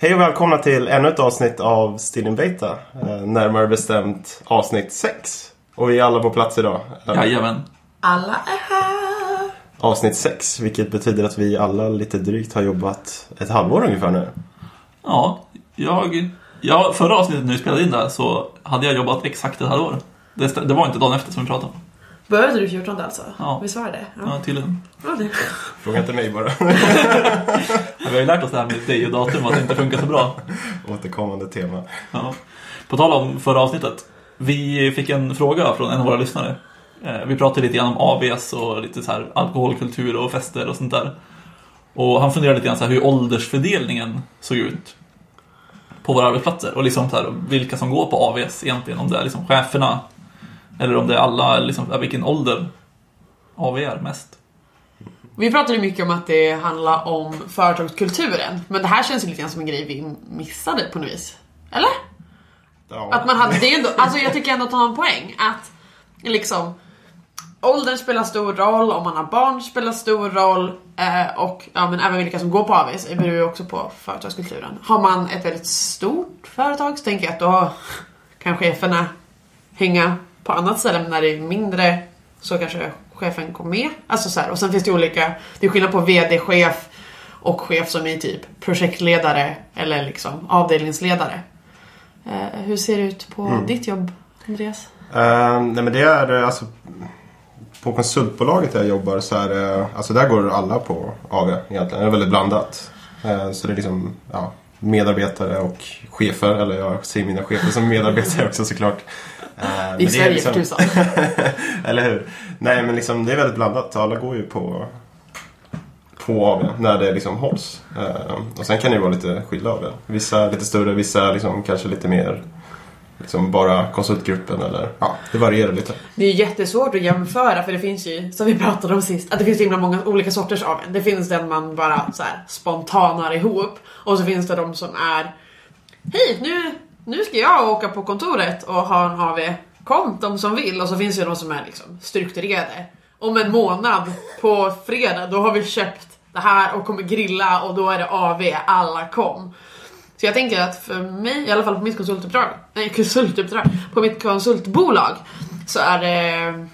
Hej och välkomna till ännu ett avsnitt av Still in Beta. Eh, närmare bestämt avsnitt 6. Och vi är alla på plats idag. Eh, Jajamän. Alla är här. Avsnitt 6, vilket betyder att vi alla lite drygt har jobbat ett halvår ungefär nu. Ja, jag... Ja, förra avsnittet när vi spelade in där så hade jag jobbat exakt ett halvår. Det, det var inte dagen efter som vi pratade om. Började du 14 alltså? Ja. Visst var det det? Ja, tydligen. Ja, det. Fråga inte mig bara. Vi har ju lärt oss det här med day och datum att det inte funkar så bra. Återkommande tema. Ja. På tal om förra avsnittet. Vi fick en fråga från en av våra lyssnare. Eh, Vi pratade lite grann om AVS och lite så här alkoholkultur och fester och sånt där. Och han funderade lite grann så här hur åldersfördelningen såg ut på våra arbetsplatser och liksom så här, vilka som går på AVS egentligen. Om det är liksom cheferna eller om det är alla, liksom, vilken ålder AV är mest. Vi pratade mycket om att det handlar om företagskulturen. Men det här känns ju lite grann som en grej vi missade på något vis. Eller? Ja. Att man hade det ändå, alltså jag tycker ändå att han har en poäng. Att liksom åldern spelar stor roll, om man har barn spelar stor roll eh, och ja, men även vilka som går på AVs beror ju också på företagskulturen. Har man ett väldigt stort företag så tänker jag att då kan cheferna hänga på annat ställe men när det är mindre så kanske chefen kommer med. Alltså så här. Och sen finns det olika, det är skillnad på VD-chef och chef som är typ projektledare eller liksom avdelningsledare. Eh, hur ser det ut på ditt jobb, Andreas? Eh, nej men det är eh, alltså på konsultbolaget där jag jobbar så är det, alltså där går alla på AV egentligen. Det är väldigt blandat. Eh, så det är liksom ja, medarbetare och chefer, eller jag ser mina chefer som medarbetare också såklart. Eh, I är Sverige liksom- för tusan. Eller hur? Nej men liksom det är väldigt blandat. Alla går ju på på AV när det liksom hålls. Eh, och sen kan det ju vara lite skilda AV. Vissa lite större, vissa liksom kanske lite mer liksom bara konsultgruppen eller ja, det varierar lite. Det är jättesvårt att jämföra för det finns ju, som vi pratade om sist, att det finns himla många olika sorters AW. Det finns den man bara så här spontanar ihop och så finns det de som är Hej, nu, nu ska jag åka på kontoret och ha en AW. Kom de som vill och så finns det de som är liksom strukturerade. Om en månad på fredag då har vi köpt det här och kommer grilla och då är det AV, alla kom. Så jag tänker att för mig, i alla fall på mitt konsultuppdrag, nej konsultuppdrag, på mitt konsultbolag så är det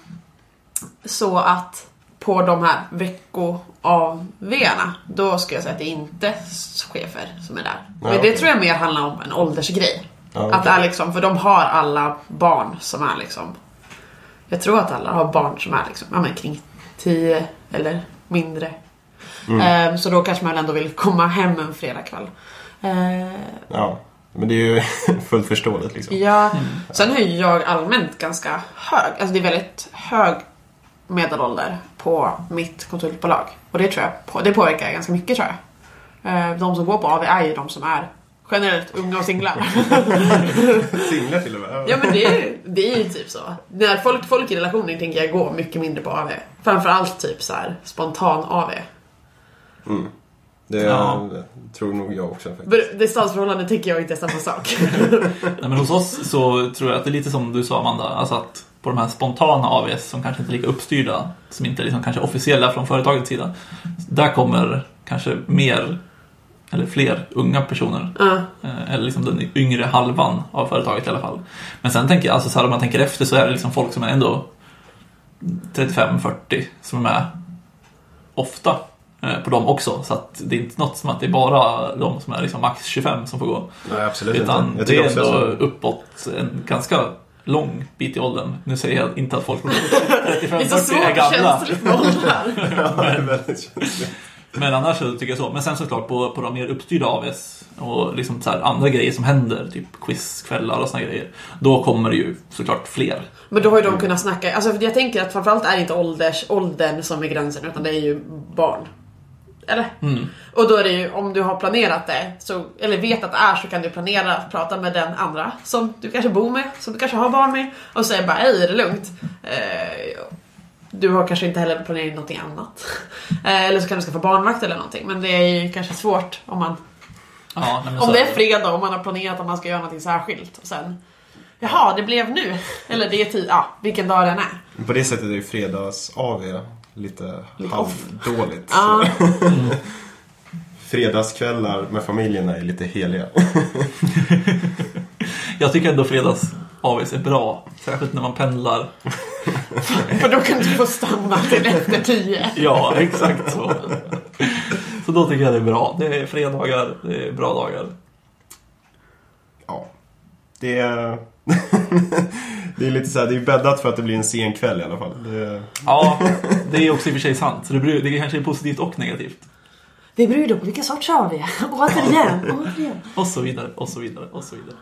så att på de här vecko-AVarna, då ska jag säga att det är inte chefer som är där. Men Ja, det okej. tror jag mer handlar om en åldersgrej. Ja, Att det är liksom, för de har alla barn som är liksom Jag tror att alla har barn som är liksom, ja men kring 10 eller mindre. Mm. Ehm, så då kanske man ändå vill komma hem en fredagkväll. Ehm, Ja, men det är ju fullt förståeligt liksom. Ja, sen är ju jag allmänt ganska hög. Alltså det är väldigt hög medelålder på mitt konsultbolag. Och det tror jag på, det påverkar ganska mycket tror jag. Eh, De som går på AV är ju de som är generellt unga och singlar. Singlar till och med. ja men det är, ju- det är ju typ så. När folk, folk i relationer tänker jag gå mycket mindre på AV. Framförallt typ så här spontan AV. Det Ja. tror nog jag också faktiskt. För Distansförhållande tycker jag inte är samma sak. Nej, men hos oss så tror jag att det är lite som du sa Amanda, alltså att på de här spontana AVS som kanske inte är lika uppstyrda, som inte är liksom kanske officiella från företagets sida, där kommer kanske mer, eller fler unga personer. Eh, Eller liksom den yngre halvan av företaget i alla fall. Men sen tänker jag, alltså så här, om man tänker efter så är det liksom folk som är ändå 35-40 som är med ofta på dem också. Så att det är inte något som att det är bara de som är liksom max 25 som får gå. Nej, absolut Utan inte. Jag det är ändå så. uppåt en ganska lång bit i åldern. Nu säger jag inte att folk på Det är så 35-40 svårt är gamla. det är känsligt. Men annars så tycker jag så. Men sen såklart på, på de mer uppstyrda AVs och liksom så här andra grejer som händer, typ quizkvällar och såna grejer. Då kommer det ju såklart fler. Men då har ju de kunnat snacka, alltså jag tänker att framförallt är det inte ålders, åldern som är gränsen utan det är ju barn. Eller? Och då är det ju, om du har planerat det, så, eller vet att det är så kan du planera att prata med den andra som du kanske bor med, som du kanske har barn med och säga bara hej är det lugnt? Eh, du har kanske inte heller planerat in någonting annat. Eh, eller så kan du skaffa barnvakt eller någonting men det är ju kanske svårt om man Ja, Om så det är fredag och man har planerat att man ska göra någonting särskilt och sen Jaha, det blev nu. Eller det är tid, ja, vilken dag den är. På det sättet är ju fredags AV lite halvdåligt. Ja, fredagskvällar med familjen är lite heliga. Jag tycker ändå fredags AWs är bra. Särskilt när man pendlar. För då kan du få stanna till efter tio. Ja, exakt så. Så då tycker jag det är bra. Det är fredagar, det är bra dagar. Ja. Det är... det är lite så här, det är bäddat för att det blir en sen kväll i alla fall. Det... Ja, det är också i och för sig sant. Så det, blir, det kanske är positivt och negativt. Det beror ju på vilken sorts AW. Återigen, återigen. Och så vidare, och så vidare, och så vidare.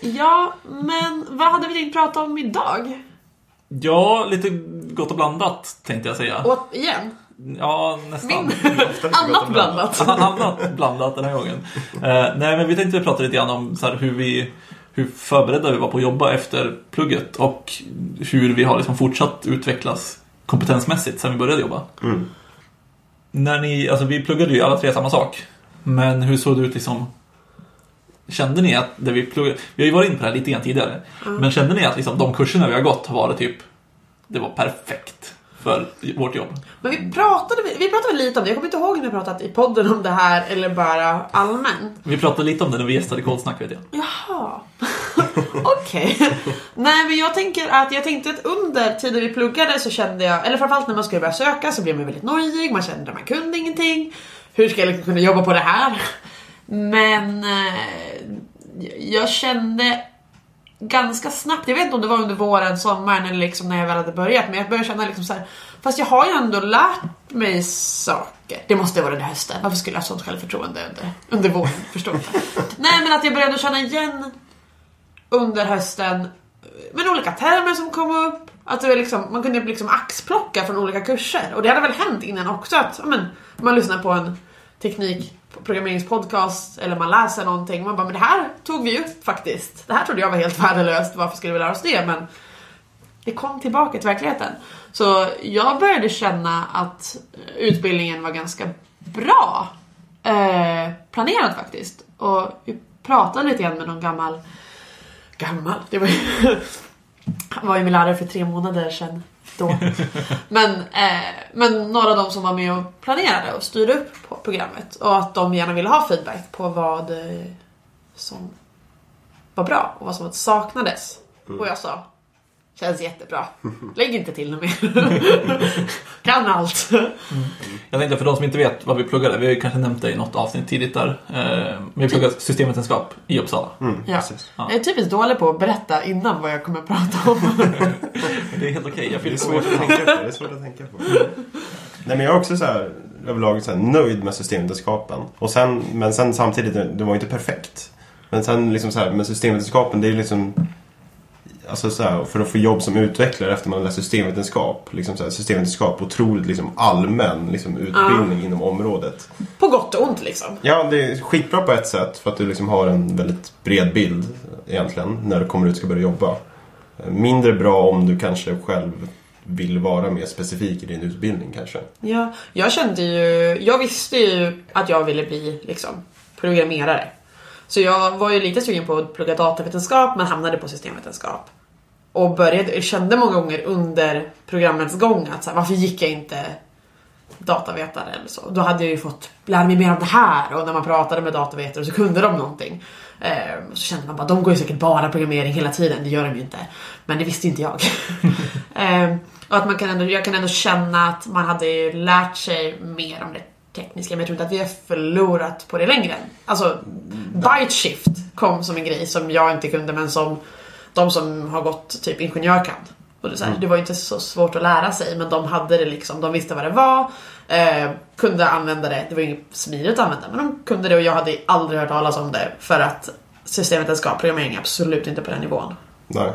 Ja, men vad hade vi tänkt prata om idag? Ja, lite gott och blandat tänkte jag säga. Åt, igen? Ja, nästan. Annat och blandat. Annat blandat den här gången. Eh, nej, men vi tänkte prata lite grann om så här, hur, vi, hur förberedda vi var på att jobba efter plugget och hur vi har liksom fortsatt utvecklas kompetensmässigt sen vi började jobba. Mm. När ni, alltså vi pluggade ju alla tre samma sak. Men hur såg det ut liksom? Kände ni att det vi pluggade, vi har ju varit inne på det här lite grann tidigare. Men kände ni att liksom, de kurserna vi har gått har varit typ, det var perfekt för vårt jobb? Men vi pratade, vi pratade lite om det. Jag kommer inte ihåg om vi pratat i podden om det här eller bara allmänt. Vi pratade lite om det när vi gästade Kolsnack vet jag. Jaha. Okej. Nej men jag tänker att jag tänkte att under tiden vi pluggade så kände jag, eller framförallt när man skulle börja söka så blev man väldigt nojig, man kände att man kunde ingenting. Hur ska jag liksom kunna jobba på det här? Men eh, jag kände ganska snabbt, jag vet inte om det var under våren, sommaren eller liksom när jag väl hade börjat, men jag började känna liksom så här, fast jag har ju ändå lärt mig saker. Det måste vara den hösten, varför skulle jag ha sånt självförtroende under, under våren? Förstår inte. Nej men att jag började känna igen under hösten eh, men olika termer som kom upp. Att det var liksom, man kunde liksom axplocka från olika kurser. Och det hade väl hänt innan också att men, man lyssnar på en teknik programmeringspodcast eller man läser någonting. Man bara, men det här tog vi upp faktiskt. Det här trodde jag var helt värdelöst. Varför skulle vi lära oss det? Men det kom tillbaka till verkligheten. Så jag började känna att utbildningen var ganska bra eh, planerad faktiskt. Och vi pratade lite grann med någon gammal gammal. Det var ju, han var ju min lärare för tre månader sedan då. Men, eh, men några av dem som var med och planerade och styrde upp programmet och att de gärna ville ha feedback på vad eh, som var bra och vad som saknades. Och jag sa Känns jättebra. Lägg inte till något mer. kan allt. Jag tänkte för de som inte vet vad vi pluggade, vi har ju kanske nämnt det i något avsnitt tidigt där. Eh, vi pluggade systemvetenskap i Uppsala. Mm, Ja. precis. Jag är typiskt dålig på att berätta innan vad jag kommer att prata om. Det är helt okej, jag Det är fyller svårt på. att tänka på. Det är svårt att tänka på. Nej, men jag är också så här, överlag så här, nöjd med systemvetenskapen. Och sen, men sen samtidigt, det var ju inte perfekt. Men sen liksom så här, med systemvetenskapen, det är liksom... Alltså så här, för att få jobb som utvecklare efter man läst systemvetenskap. Liksom så här, systemvetenskap, otroligt liksom allmän liksom, utbildning inom området. på gott och ont liksom. Ja, det är skitbra på ett sätt för att du liksom har en väldigt bred bild egentligen när du kommer ut och ska börja jobba. Mindre bra om du kanske själv vill vara mer specifik i din utbildning kanske. Ja, jag kände ju, jag visste ju att jag ville bli liksom programmerare. Så jag var ju lite sugen på att plugga datavetenskap men hamnade på systemvetenskap. Och började, kände många gånger under programmets gång att så här, varför gick jag inte datavetare eller så. Då hade jag ju fått lära mig mer om det här och när man pratade med datavetare så kunde de någonting. Eh, så kände man bara, de går ju säkert bara programmering hela tiden, det gör de ju inte. Men det visste inte jag. eh, och att man kan ändå, jag kan ändå känna att man hade ju lärt sig mer om det tekniska men jag tror inte att vi har förlorat på det längre. Alltså, byte shift kom som en grej som jag inte kunde men som de som har gått typ ingenjör kan. Och det, så här, det var ju inte så svårt att lära sig men de hade det liksom, de visste vad det var, eh, kunde använda det, det var inget smidigt att använda men de kunde det och jag hade aldrig hört talas om det för att systemvetenskap, programmering absolut inte på den nivån. Nej.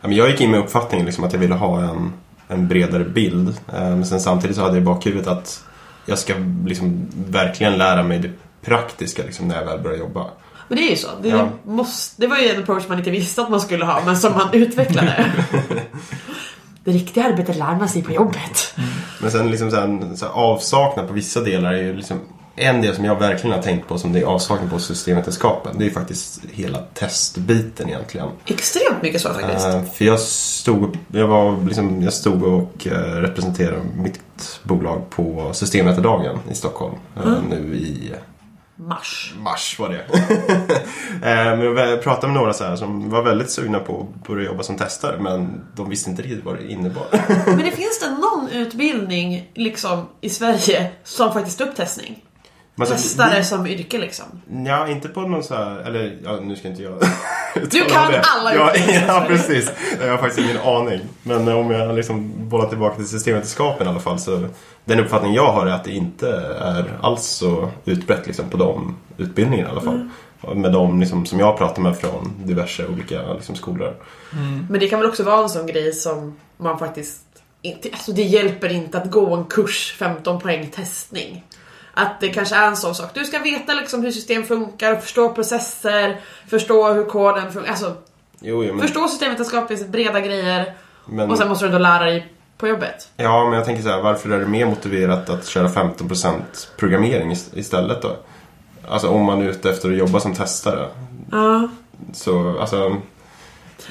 Jag gick in med uppfattningen liksom att jag ville ha en, en bredare bild. Eh, Men sen samtidigt så hade jag i bakhuvudet att jag ska liksom verkligen lära mig det praktiska liksom, när jag väl börjar jobba. Men det är ju så. Det, Ja. måste, det var ju en approach man inte visste att man skulle ha, men som man utvecklade. det riktiga arbetet lär man sig på jobbet. Men sen liksom så här, så här avsaknad på vissa delar är ju liksom en del som jag verkligen har tänkt på som det är avsaknad på systemvetenskapen. Det är ju faktiskt hela testbiten egentligen. Extremt mycket så faktiskt. Eh, för jag stod, jag var liksom, jag stod och eh, representerade mitt bolag på Systemvetardagen i Stockholm Mm. nu i Mars. Mars var det. Eh, men jag pratade med några så här som var väldigt sugna på att börja jobba som testare men de visste inte riktigt vad det innebar. Men det finns det någon utbildning liksom i Sverige som faktiskt upp testning? Men Testare vi- som yrke liksom. Ja, inte på någon så här, eller ja, nu ska inte jag Du kan det. alla ja, ja, precis. Jag har faktiskt ingen aning. Men om jag liksom bollar tillbaka till systemvetenskapen i alla fall så den uppfattning jag har är att det inte är alls så utbrett liksom, på de utbildningarna i alla fall. Mm. Med de liksom, som jag pratar med från diverse olika liksom, skolor. Men det kan väl också vara en sån grej som man faktiskt inte, alltså det hjälper inte att gå en kurs 15 poäng testning. Att det kanske är en sån sak. Du ska veta liksom hur system funkar, förstå processer, förstå hur koden funkar. Alltså, Jo, jo, men, förstå systemvetenskapligt breda grejer. men, Och sen måste du ändå lära dig på jobbet. Ja, men jag tänker så här, varför är det mer motiverat att köra 15% programmering is- istället då? Alltså om man är ute efter att jobba som testare. Ja. Så, alltså,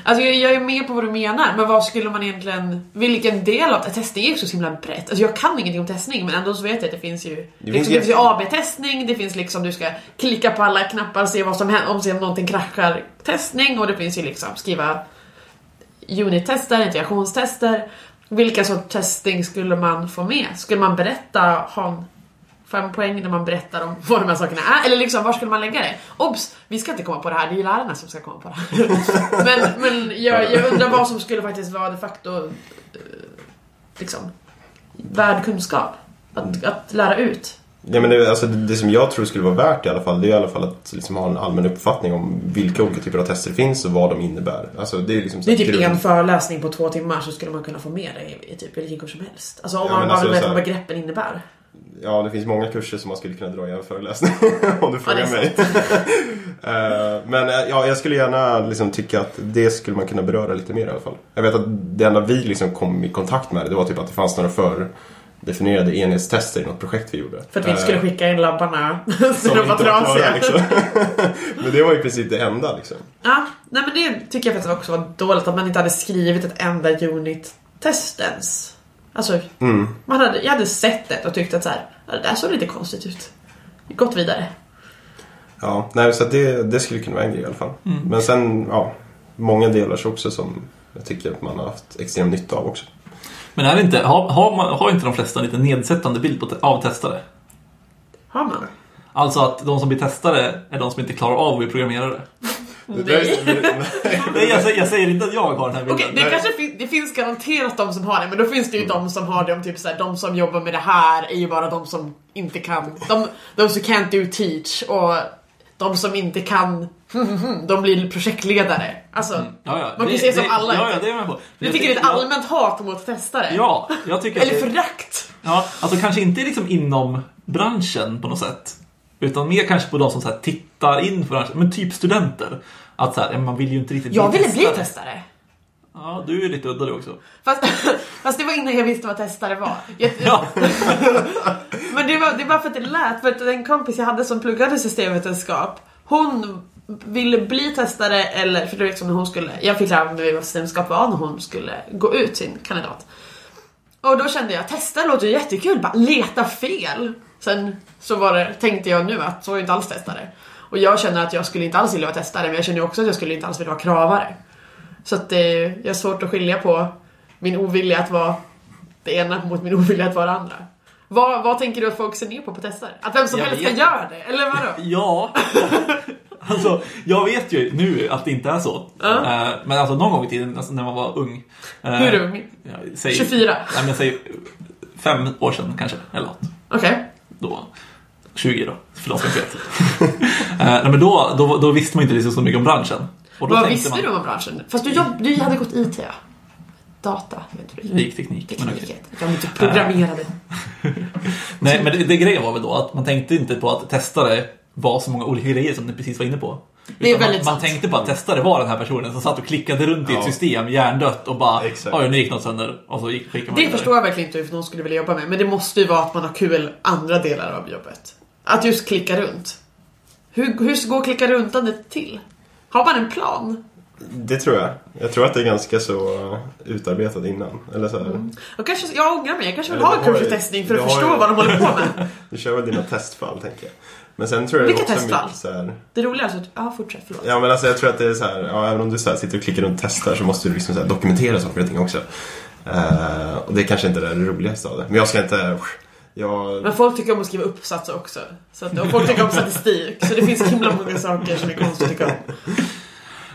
Alltså jag, jag är med på vad du menar, men vad skulle man egentligen... Vilken del av... Testning är ju så himla brett. Alltså jag kan ingenting om testning, men ändå så vet jag att det finns ju... Det finns liksom, det finns ju AB-testning, det finns liksom du ska klicka på alla knappar, se vad som händer, om, se om någonting kraschar. Testning, och det finns ju liksom skriva unittester, integrationstester. Vilka sorts testing skulle man få med? Skulle man berätta, ha en fem poäng när man berättar om vad de här sakerna är? Eller liksom, var skulle man lägga det? Obs! Vi ska inte komma på det här, det är ju lärarna som ska komma på det här. men men jag, jag undrar vad som skulle faktiskt vara de facto eh, liksom värd kunskap. Att, att lära ut. ja, men det, alltså, det, det som jag tror skulle vara värt i alla fall, det är i alla fall att liksom, ha en allmän uppfattning om vilka olika typer av tester det finns och vad de innebär. Alltså, det är liksom Det är typ grund- en föreläsning på två timmar så skulle man kunna få med det i, i typ vilken kurs som helst. Alltså om Ja, man bara alltså vet vad begreppen innebär. Ja, det finns många kurser som man skulle kunna dra i en föreläsning. om du frågar är mig. Eh, Men eh, ja, jag skulle gärna liksom tycka att det skulle man kunna beröra lite mer i alla fall. Jag vet att det enda vi liksom kom i kontakt med det var typ att det fanns några fördefinierade enhetstester i något projekt vi gjorde. För att vi inte skulle Eh, skicka in labbarna så de var trasiga. liksom. Men det var i princip det enda liksom. Ja, nej men det tycker jag faktiskt också var dåligt att man inte hade skrivit ett enda unit-test ens. Alltså, Mm. man hade, jag hade sett det och tyckt att så här, ja, det där såg lite konstigt ut. Gått vidare. Ja, nej, så det, det skulle kunna vara en grej i alla fall. Men sen, ja, många delar så också som jag tycker att man har haft extrem nytta av också. Men är det inte, har, har, man, har inte de flesta en lite nedsättande bild på, av testare? Har man? Alltså att de som blir testare är de som inte klarar av att bli programmerare. Det där är- Nej, jag, säger, jag säger inte att jag har den här bilden. Okej, det Nej. kanske fin- det finns garanterat de som har det, men då finns det ju de som har det om typ såhär, de som jobbar med det här är ju bara de som inte kan, de, de som can't do teach och de som inte kan, de blir projektledare. Alltså, Ja, ja. man kan Det- ju säga som det- alla. Ja, ja, det är jag med på. jag tycker det är ett jag- allmänt hat mot testare. Ja, jag tycker Eller det- förakt. Ja, alltså kanske inte liksom inom branschen på något sätt. Utan mer kanske på de som så här tittar in för. Men typ studenter. Att så här, man vill ju inte riktigt Jag ville bli testare. testare. Ja, du är lite udda du också. Fast, fast det var innan jag visste vad testare var. Jag, Ja, Men det var, det var för att det lät, för att en kompis jag hade som pluggade systemvetenskap, hon ville bli testare eller, för det var liksom när hon skulle, jag fick lära mig vad systemvetenskap var när hon skulle gå ut sin kandidat. Och då kände jag, testa låter ju jättekul, bara leta fel. Sen så var det, tänkte jag nu att så är jag inte alls testare. Och jag känner att jag skulle inte alls vilja vara testare, men jag känner också att jag skulle inte alls vilja vara kravare. Så att det, jag har svårt att skilja på min ovilja att vara det ena mot min ovilja att vara det andra. Vad, vad tänker du att folk ser ner på på testare? Att vem som Jag helst ska vet göra det? Eller vadå? ja. Alltså, jag vet ju nu att det inte är så. Eh, Men alltså någon gång i tiden, alltså, när man var ung. eh, Hur ung? säg, 24? Nej, men säger fem år sedan kanske, eller något. Okej. Då, 20 då, för de som inte vet. Eh, nej, men då, då, då visste man inte liksom så mycket om branschen. Och då Vad visste man, du om branschen? Fast du, jobb, du hade gått IT ja. Data, vet du. Gick teknik. Men Teknik heter det. Jag inte programmerade. Nej, men det, det grejen var väl då att man tänkte inte på att testare var så många olika grejer som ni precis var inne på. Det är väldigt man, man tänkte på att testare var den här personen som satt och klickade runt i ett Ja. system, hjärndött och bara oj, nu gick något sönder. Och så gick, skickade man Det vidare. förstår jag verkligen inte hur någon skulle vilja jobba med. Men det måste ju vara att man har kul andra delar av jobbet. Att just klicka runt. Hur, hur går klicka runtandet till? Har man en plan? Det tror jag. Jag tror att det är ganska så utarbetat innan. Eller så här. Mm. Och kanske, jag ångrar mig, jag kanske vill Eller ha en kurs i testning för att förstå ju- vad de håller på med. Du kör väl dina testfall, tänker jag. Men sen tror jag Vilka också testfall? mycket så här, Det roliga är att... Ja, fortsätt. Förlåt. Ja men alltså jag tror att det är så här, ja, även om du så här, sitter och klickar runt och testar så måste du liksom så här, dokumentera saker och ting också. Eh, och det kanske inte är det roligaste av det. Men jag ska inte, jag, Men folk tycker om att skriva uppsatser också. Så att, och folk tycker om statistik. Så det finns himla många saker som är konstigt att tycka om.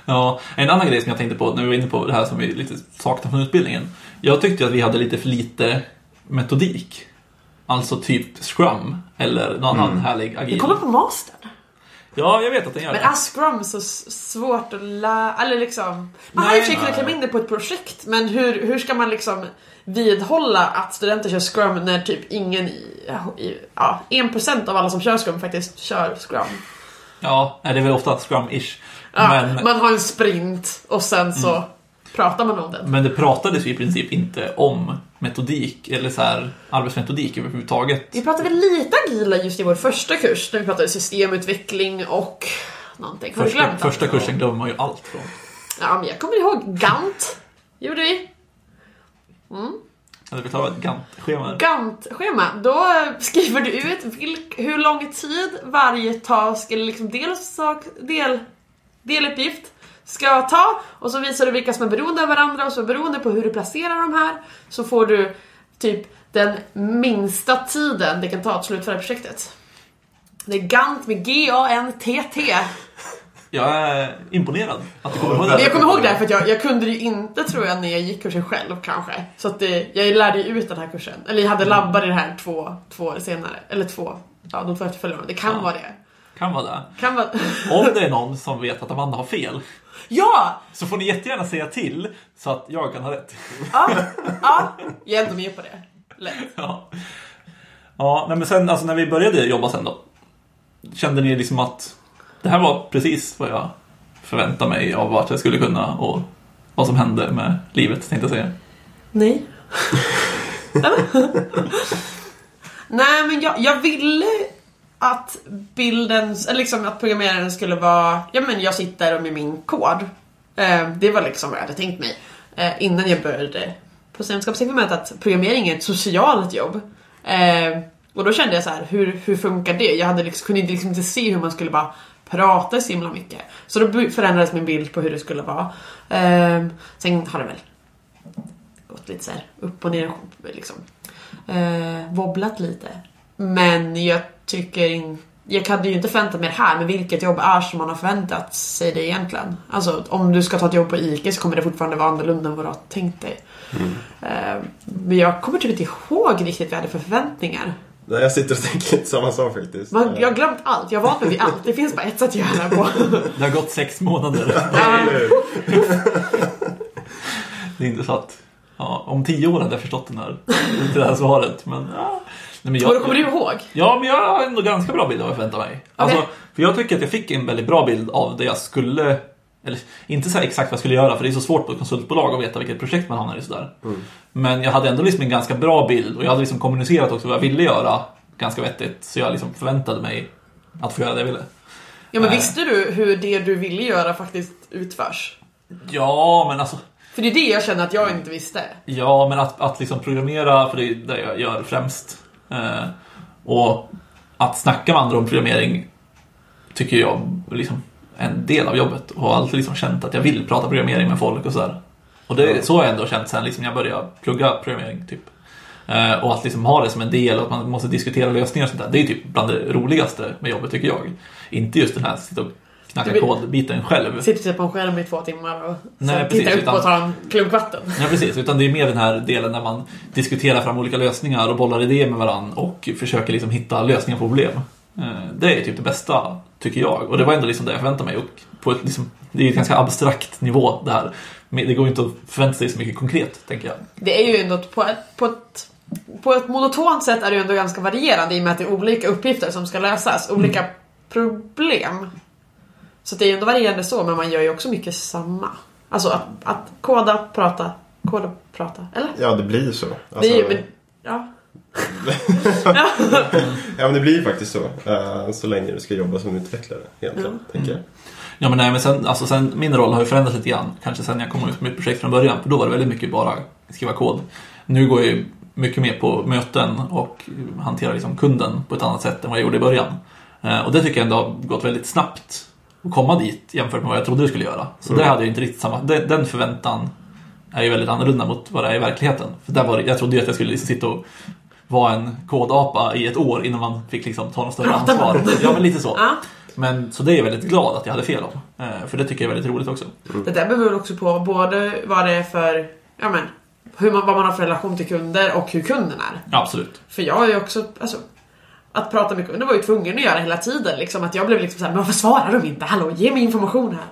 Ja, en annan grej som jag tänkte på när vi var inne på det här som vi lite saknar från utbildningen. Jag tyckte att vi hade lite för lite metodik. Alltså typ Scrum eller någon annan härlig Det agil. kommer på mastern. Ja, jag vet att den gör Men det. är Scrum så s- svårt att lära? Eller liksom... Man har Nej, i och för sig kunnat klämma in det på ett projekt. Men hur, hur ska man liksom vidhålla att studenter kör Scrum när typ ingen i... i ja, 1% av alla som kör Scrum faktiskt kör Scrum. Ja, nej, det är väl ofta Scrum-ish. Ja, Men, Man har en sprint och sen så pratar man om den. men det pratades ju i princip inte om metodik eller så här arbetsmetodik överhuvudtaget. Vi pratade lite agila just i vår första kurs när vi pratade systemutveckling och någonting. Har du Första, glömt första kursen glömmer man ju allt från. Ja, men jag kommer ihåg Gant. Gjorde vi. Eller vi tar ett Gantt-schema. där. Gantt-schema. Då skriver du ut vilk, hur lång tid varje task eller liksom delsak, del, deluppgift ska ta och så visar du vilka som är beroende av varandra och så beroende på hur du placerar de här så får du typ den minsta tiden det kan ta att slutföra projektet. Det är Gant med G-A-N-T-T. Jag är imponerad att du kommer ihåg det. jag kommer ihåg det för att jag, jag kunde det ju inte tror jag när jag gick kursen själv kanske. Så att det, jag lärde ju ut den här kursen. Eller jag hade labbar i det här två, två år senare. Eller två, ja de två efterföljande. Det kan Ja. vara det. Kan vara det. Kan vara... Om det är någon som vet att Amanda har fel ja! så får ni jättegärna säga till så att jag kan ha rätt. Ja, ja, jag är ändå med på det. Lätt. Ja, ja nej, men sen alltså, när vi började jobba sen då. Kände ni liksom att det här var precis vad jag förväntade mig av vart jag skulle kunna och vad som hände med livet tänkte jag säga. Nej. Nej men jag, jag ville att bilden, eller liksom att programmeraren skulle vara, ja men jag sitter med min kod. Eh, det var liksom vad jag hade tänkt mig. Eh, innan jag började på Sämskapsinformet att programmering är ett socialt jobb. Eh, och då kände jag så här, hur, hur funkar det? Jag hade liksom, kunde liksom inte se hur man skulle bara prata så himla mycket. Så då förändrades min bild på hur det skulle vara. Eh, sen har det väl gått lite såhär, upp och ner liksom. Eh, wobblat lite. Men jag tycker inte jag hade ju inte förväntat mig det här, men vilket jobb är som man har förväntat sig det egentligen? Alltså om du ska ta ett jobb på ICA så kommer det fortfarande vara annorlunda än vad du har tänkt dig. Eh, men jag kommer typ inte ihåg riktigt vad jag hade för förväntningar. nej, jag sitter och tänker lite samma sak faktiskt. Man, jag har glömt allt, jag har vant mig vid allt. Det finns bara ett sätt att göra det på. Det har gått sex månader. Det är inte så att ja, om tio år hade jag förstått den här, det här svaret. Men, ja. Nej, men då kommer du ihåg? Ja, men jag har ändå ganska bra bild av vad jag förväntar mig. Alltså, Okej. för jag tycker att jag fick en väldigt bra bild av det jag skulle... Eller inte så här exakt vad jag skulle göra, för det är så svårt på ett konsultbolag att veta vilket projekt man hamnar i. Sådär. Men jag hade ändå liksom en ganska bra bild och jag hade liksom kommunicerat också vad jag ville göra ganska vettigt. Så jag liksom förväntade mig att få göra det jag ville. Ja men Nej. visste du hur det du ville göra faktiskt utförs? Ja, men alltså... För det är det jag känner att jag inte visste. Ja, men att, att liksom programmera, för det är det jag gör främst. Eh, och att snacka med andra om programmering tycker jag liksom är en del av jobbet. Och har alltid liksom känt att jag vill prata programmering med folk och sådär. Och det, så har jag ändå känt sen liksom jag började plugga programmering. Typ. Eh, och att liksom ha det som en del och att man måste diskutera lösningar och sånt där. Det är typ bland det roligaste med jobbet tycker jag. Inte just den här sitta och knacka kodbiten själv. Sitter typ på en skärm i två timmar och Nej, sen tittar upp utan- och tar en klunk vatten. Ja, precis. Utan det är mer den här delen där man diskuterar fram olika lösningar och bollar idéer med varandra och försöker liksom hitta lösningar på problem. Eh, Det är typ det bästa, tycker jag. Och det var ändå liksom det jag förväntade mig. Och på ett, liksom, det är ett ganska abstrakt nivå det här. Men det går inte att förvänta sig så mycket konkret, tänker jag. Det är ju ändå på ett, på ett, på ett monotont sätt är det ju ändå ganska varierande i och med att det är olika uppgifter som ska lösas. Olika problem. Så det är ju ändå varierande så, men man gör ju också mycket samma. Alltså att, att koda, prata, koda, prata. Eller? Ja, det blir ju så. Alltså, det är ju, men, ja. Ja, men det blir ju faktiskt så. eh, så länge du ska jobba som utvecklare, egentligen, tänker jag. Ja, men nej, men sen, alltså, sen, min roll har ju förändrats lite grann. Kanske sen jag kom ut med ett projekt från början. För då var det väldigt mycket bara skriva kod. Nu går jag ju mycket mer på möten och hanterar liksom kunden på ett annat sätt än vad jag gjorde i början. Eh, och det tycker jag ändå har gått väldigt snabbt komma dit jämfört med vad jag trodde det skulle göra. Så Mm. där hade jag inte riktigt samma, den, den förväntan är ju väldigt annorlunda mot vad det är i verkligheten. För där var jag trodde ju att jag skulle liksom sitta och vara en kodapa i ett år innan man fick liksom ta något större ansvar. Ja, men lite så. Ja. Men, så det är jag väldigt glad att jag hade fel om. Eh, För det tycker jag är väldigt roligt också. Det där beror väl också på både vad det är för, ja men, hur man, vad man har för relation till kunder och hur kunden är. Absolut. För jag är ju också, alltså, att prata med Det var ju tvungen att göra hela tiden. Liksom, att jag blev liksom såhär, men varför svarar de inte? Hallå, ge mig information här.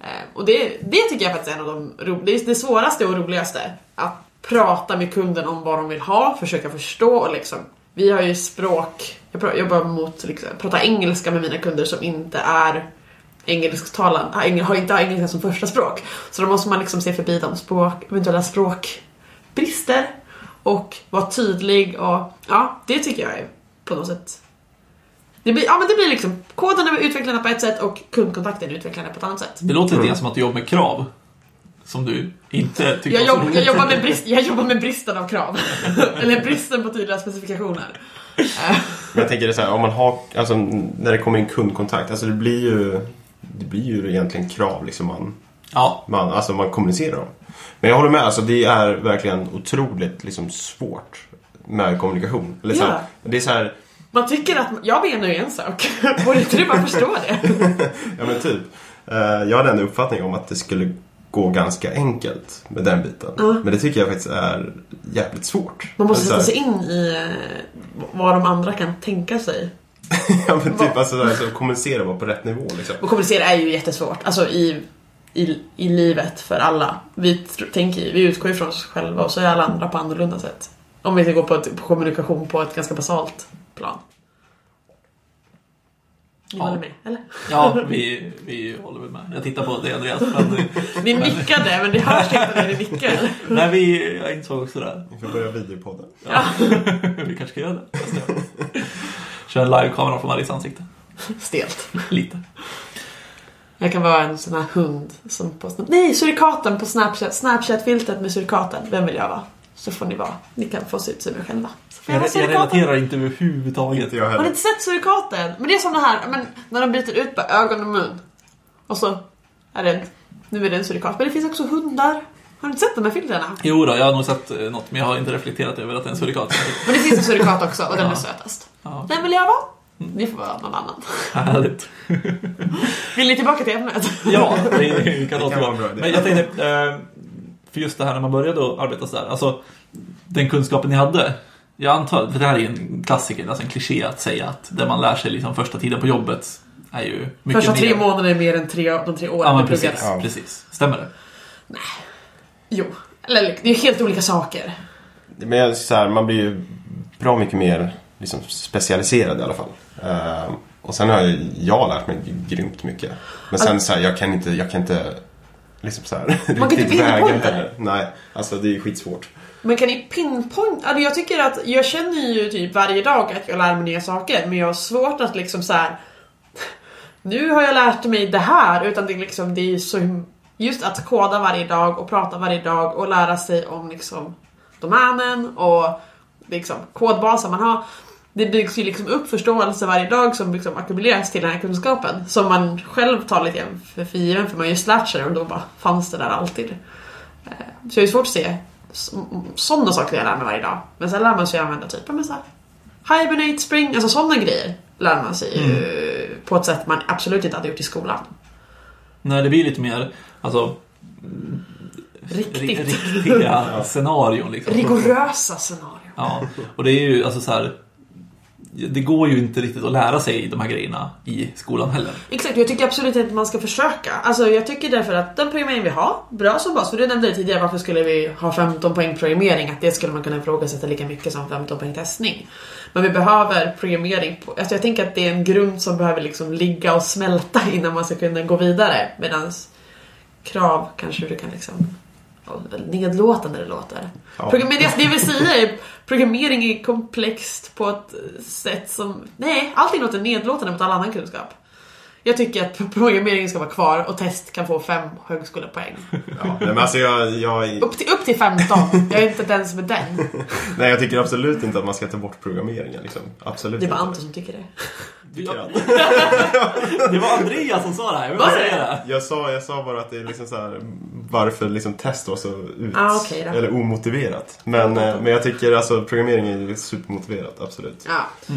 Eh, och det, det tycker jag faktiskt är en av de ro- det, är det svåraste och roligaste. Att prata med kunden om vad de vill ha, försöka förstå och liksom. Vi har ju språk, jag jobbar mot, liksom, prata engelska med mina kunder som inte är engelsktalande, ah, har inte har engelska som första språk. Så då måste man liksom se förbi de språk, eventuella språkbrister och vara tydlig och ja, det tycker jag är på något sätt det blir, ja men det blir liksom, koden är utvecklande på ett sätt och kundkontakten är utvecklande på ett annat sätt. Det låter lite grann som att du jobbar med krav. Som du inte tycker Jag, jobb, jag, jobbar med brist, jag jobbar med bristen av krav. Eller bristen på tydliga specifikationer. Men jag tänker det så här, om man har, alltså när det kommer in kundkontakt, alltså det blir ju, det blir ju egentligen krav liksom man, Ja, man, alltså man kommunicerar om. Men jag håller med, alltså det är verkligen otroligt liksom svårt med kommunikation. Eller så här, Ja. Det är så här, Man tycker att, jag menar ju en sak. Borde inte du bara förstå det? ja men typ. Eh, jag hade en uppfattning om att det skulle gå ganska enkelt med den biten. Men det tycker jag faktiskt är jävligt svårt. Man måste Alltså, sätta sig in i eh, vad de andra kan tänka sig. ja men typ alltså, alltså kommunicera bara på rätt nivå liksom. Och kommunicera är ju jättesvårt. Alltså i, i, i livet för alla. Vi, tänker, vi utgår ju från oss själva och så är alla andra på annorlunda sätt. Om vi ska gå på, ett, på kommunikation på ett ganska basalt plan. Ni Ja. håller med, eller? ja vi, vi håller väl med. Jag tittar på dig Andreas. Men, Ni nickade, men det hörs inte när ni nickar. nej, vi, jag insåg också det. Vi får börja videopodden. Ja. vi kanske ska göra det. Kör en livekamera från Maries ansikte. Stelt. Lite. Jag kan vara en sån här hund som på Nej, surikaten på Snapchat. Snapchat-filtret med surikaten. Vem vill jag vara? Så får ni vara. Ni kan få se ut som er själva. Jag Jag, jag relaterar inte överhuvudtaget. Inte jag Har ni inte sett surikaten? Men det är som det här, men när de byter ut på ögon och mun. Och så är det, nu är det en surikat. Men det finns också hundar. Har ni inte sett de här filtrerna? Jo då, jag har nog sett eh, något men jag har inte reflekterat över att det är en surikat. Men det finns en surikat också och den är Ja. sötast. Ja, Den vill jag vara. Ni får vara någon annan. härligt. Vill ni tillbaka till ämnet? Ja, det, det kan låta bra. Men jag tänkte, eh, för just det här när man började arbeta sådär, alltså den kunskapen ni hade. Jag antar, för det här är en klassiker, alltså en kliché att säga att det man lär sig liksom första tiden på jobbet är ju mycket Första tre mer. månader är mer än tre, de tre åren Ja, men precis, Ja. precis. Stämmer det? Jo. Eller det är helt olika saker. Men jag, så här, man blir ju bra mycket mer liksom, specialiserad i alla fall. Eh, och sen har ju jag lärt mig grymt mycket. Men sen så här, jag kan inte, jag kan inte liksom så här, Man kan inte väga pinpointa det. Nej, alltså det är skitsvårt. Men kan ni pinpoint? Alltså jag tycker att jag känner ju typ varje dag att jag lär mig nya saker men jag har svårt att liksom så här. Nu har jag lärt mig det här utan det är liksom det är så Just att koda varje dag och prata varje dag och lära sig om liksom domänen och liksom kodbaser man har. Det byggs ju liksom upp förståelse varje dag som liksom ackumuleras till den här kunskapen som man själv tar lite för given för man lärt sig det och då bara fanns det där alltid. Eh, Så det är svårt att se sådana saker jag lär mig varje dag. Men sen lär man sig använda typ men så här, Hibernate, Spring, alltså sådana grejer lär man sig ju på ett sätt man absolut inte hade gjort i skolan. Nej, det blir lite mer, alltså... Riktigt. ri- Riktiga scenarion liksom. Rigorösa scenarion. Ja, och det är ju alltså så här. Det går ju inte riktigt att lära sig de här grejerna i skolan heller. Exakt, jag tycker absolut inte att man ska försöka. Alltså jag tycker därför att den programmering vi har, bra som bas. För du nämnde det tidigare, varför skulle vi ha 15 poäng programmering? Att det skulle man kunna ifrågasätta lika mycket som 15 poäng testning. Men vi behöver programmering. På, alltså jag tänker att det är en grund som behöver liksom ligga och smälta innan man ska kunna gå vidare. Medan krav kanske du kan liksom nedlåtande det låter. Ja. Men det, det jag vill säga är programmering är komplext på ett sätt som... Nej, allting låter nedlåtande mot all annan kunskap. Jag tycker att programmering ska vara kvar och test kan få fem högskolepoäng. Ja, men alltså jag, jag, Upp till, upp till 15. Jag är inte den som är den. nej, jag tycker absolut inte att man ska ta bort programmeringen. Liksom. Absolut Det inte. Ante som tycker det. Ja, det var Andreas som sa det här, jag Var det? Jag sa, jag sa bara att det är liksom så här, varför liksom test var så ut, Ah, då. eller omotiverat. Men, eh, men jag tycker alltså programmering är supermotiverat, absolut. Ja.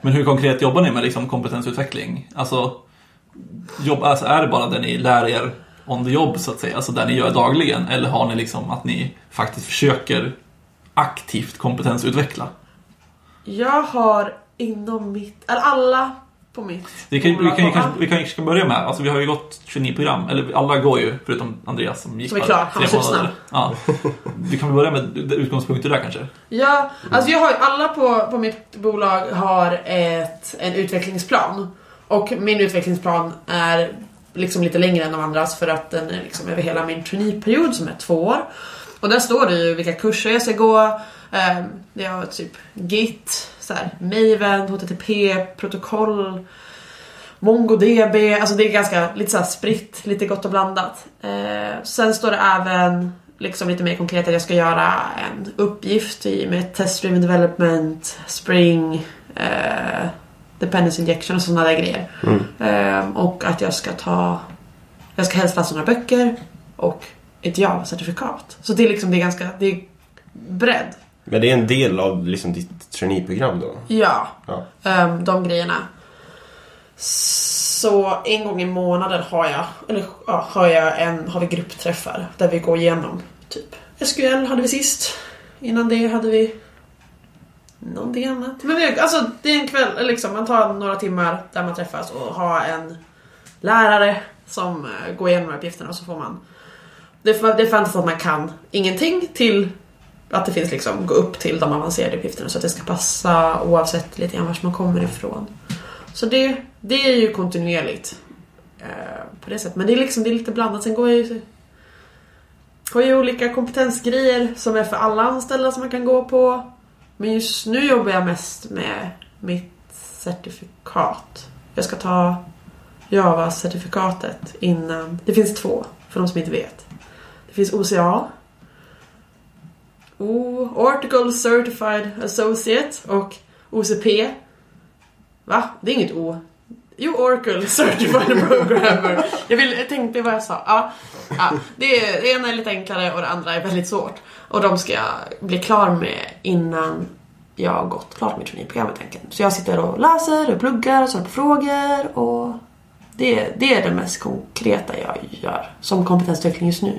Men hur konkret jobbar ni med liksom kompetensutveckling? Alltså, jobb, alltså, är det bara det ni lär er on the job så att säga, alltså där ni gör dagligen? Eller har ni liksom att ni faktiskt försöker aktivt kompetensutveckla? Jag har inom mitt, eller alla på mitt Vi kan, vi, kan, vi kan kanske börja med, alltså vi har ju gått 29 program, eller alla går ju, förutom Andreas som gick Som är klar, han var supersnabb. Ja. Vi kan väl börja med utgångspunkter där kanske? Ja, alltså jag har ju alla på, på mitt bolag har ett, en utvecklingsplan. Och min utvecklingsplan är liksom lite längre än de andras för att den är liksom över hela min traineeperiod som är två år. Och där står det ju vilka kurser jag ska gå. Um, det har typ Git, så här, Maven, HTTP, protokoll, MongoDB. Alltså det är ganska lite så här spritt, lite gott och blandat. Eh, sen står det även liksom lite mer konkret att jag ska göra en uppgift i, med test-driven development, Spring, eh, dependency injection och sådana där grejer. Eh, och att jag ska ta, jag ska helst läsa några böcker och ett Java-certifikat. Så det är liksom, det är ganska, det är bredd. Men det är en del av liksom ditt traineeprogram då? Ja, Ja. Ehm, de grejerna. Så en gång i månaden har jag, eller ja, har jag en, har vi gruppträffar där vi går igenom typ SQL hade vi sist. Innan det hade vi någonting annat. Men vi, alltså det är en kväll, liksom, man tar några timmar där man träffas och har en lärare som eh, går igenom uppgifterna och så får man det, det är fanns att man kan ingenting till att det finns liksom gå upp till de avancerade uppgifterna så att det ska passa oavsett lite grann var man kommer ifrån. Så det, det är ju kontinuerligt eh, på det sättet. Men det är liksom det är lite blandat. Sen går jag ju har ju olika kompetensgrejer som är för alla anställda som man kan gå på. Men just nu jobbar jag mest med mitt certifikat. Jag ska ta Java-certifikatet innan... Det finns två, för de som inte vet. Det finns OCA. O, Article Certified Associate och OCP. Va? Det är inget O. Jo, Oracle Certified Programmer. Jag, vill, jag tänkte vad jag sa. Ja, ja, det, är, det ena är lite enklare och det andra är väldigt svårt. Och de ska jag bli klar med innan jag har gått klart mitt traineeprogrammet enkelt. Så jag sitter och läser och pluggar och svarar på frågor och det, det är det mest konkreta jag gör som kompetensutveckling just nu.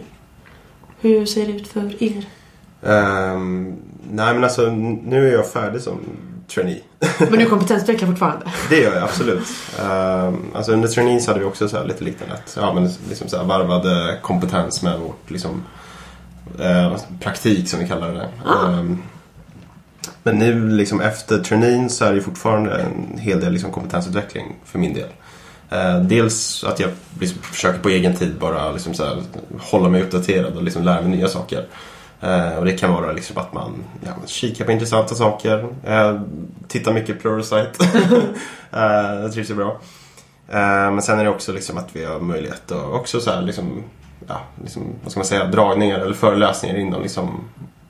Hur ser det ut för er? Ehm, nej men alltså nu är jag färdig som trainee. Men du kompetensutvecklar fortfarande? Det gör jag absolut. Um, alltså under trainees hade vi också så lite liknande. Ja, men liksom så här varvade kompetens med vårt liksom, eh, praktik som vi kallar det. Ah. Ehm, men nu liksom efter traineen så är det fortfarande en hel del liksom kompetensutveckling för min del. Dels att jag liksom försöker på egen tid bara liksom så här, hålla mig uppdaterad och liksom lära mig nya saker. Eh, och det kan vara liksom att man ja, kikar på intressanta saker. Eh, tittar mycket på Pluralsight. eh, det trivs jag bra. Eh, men sen är det också liksom att vi har möjlighet att också så här liksom, ja, liksom, vad ska man säga, dragningar eller föreläsningar inom liksom,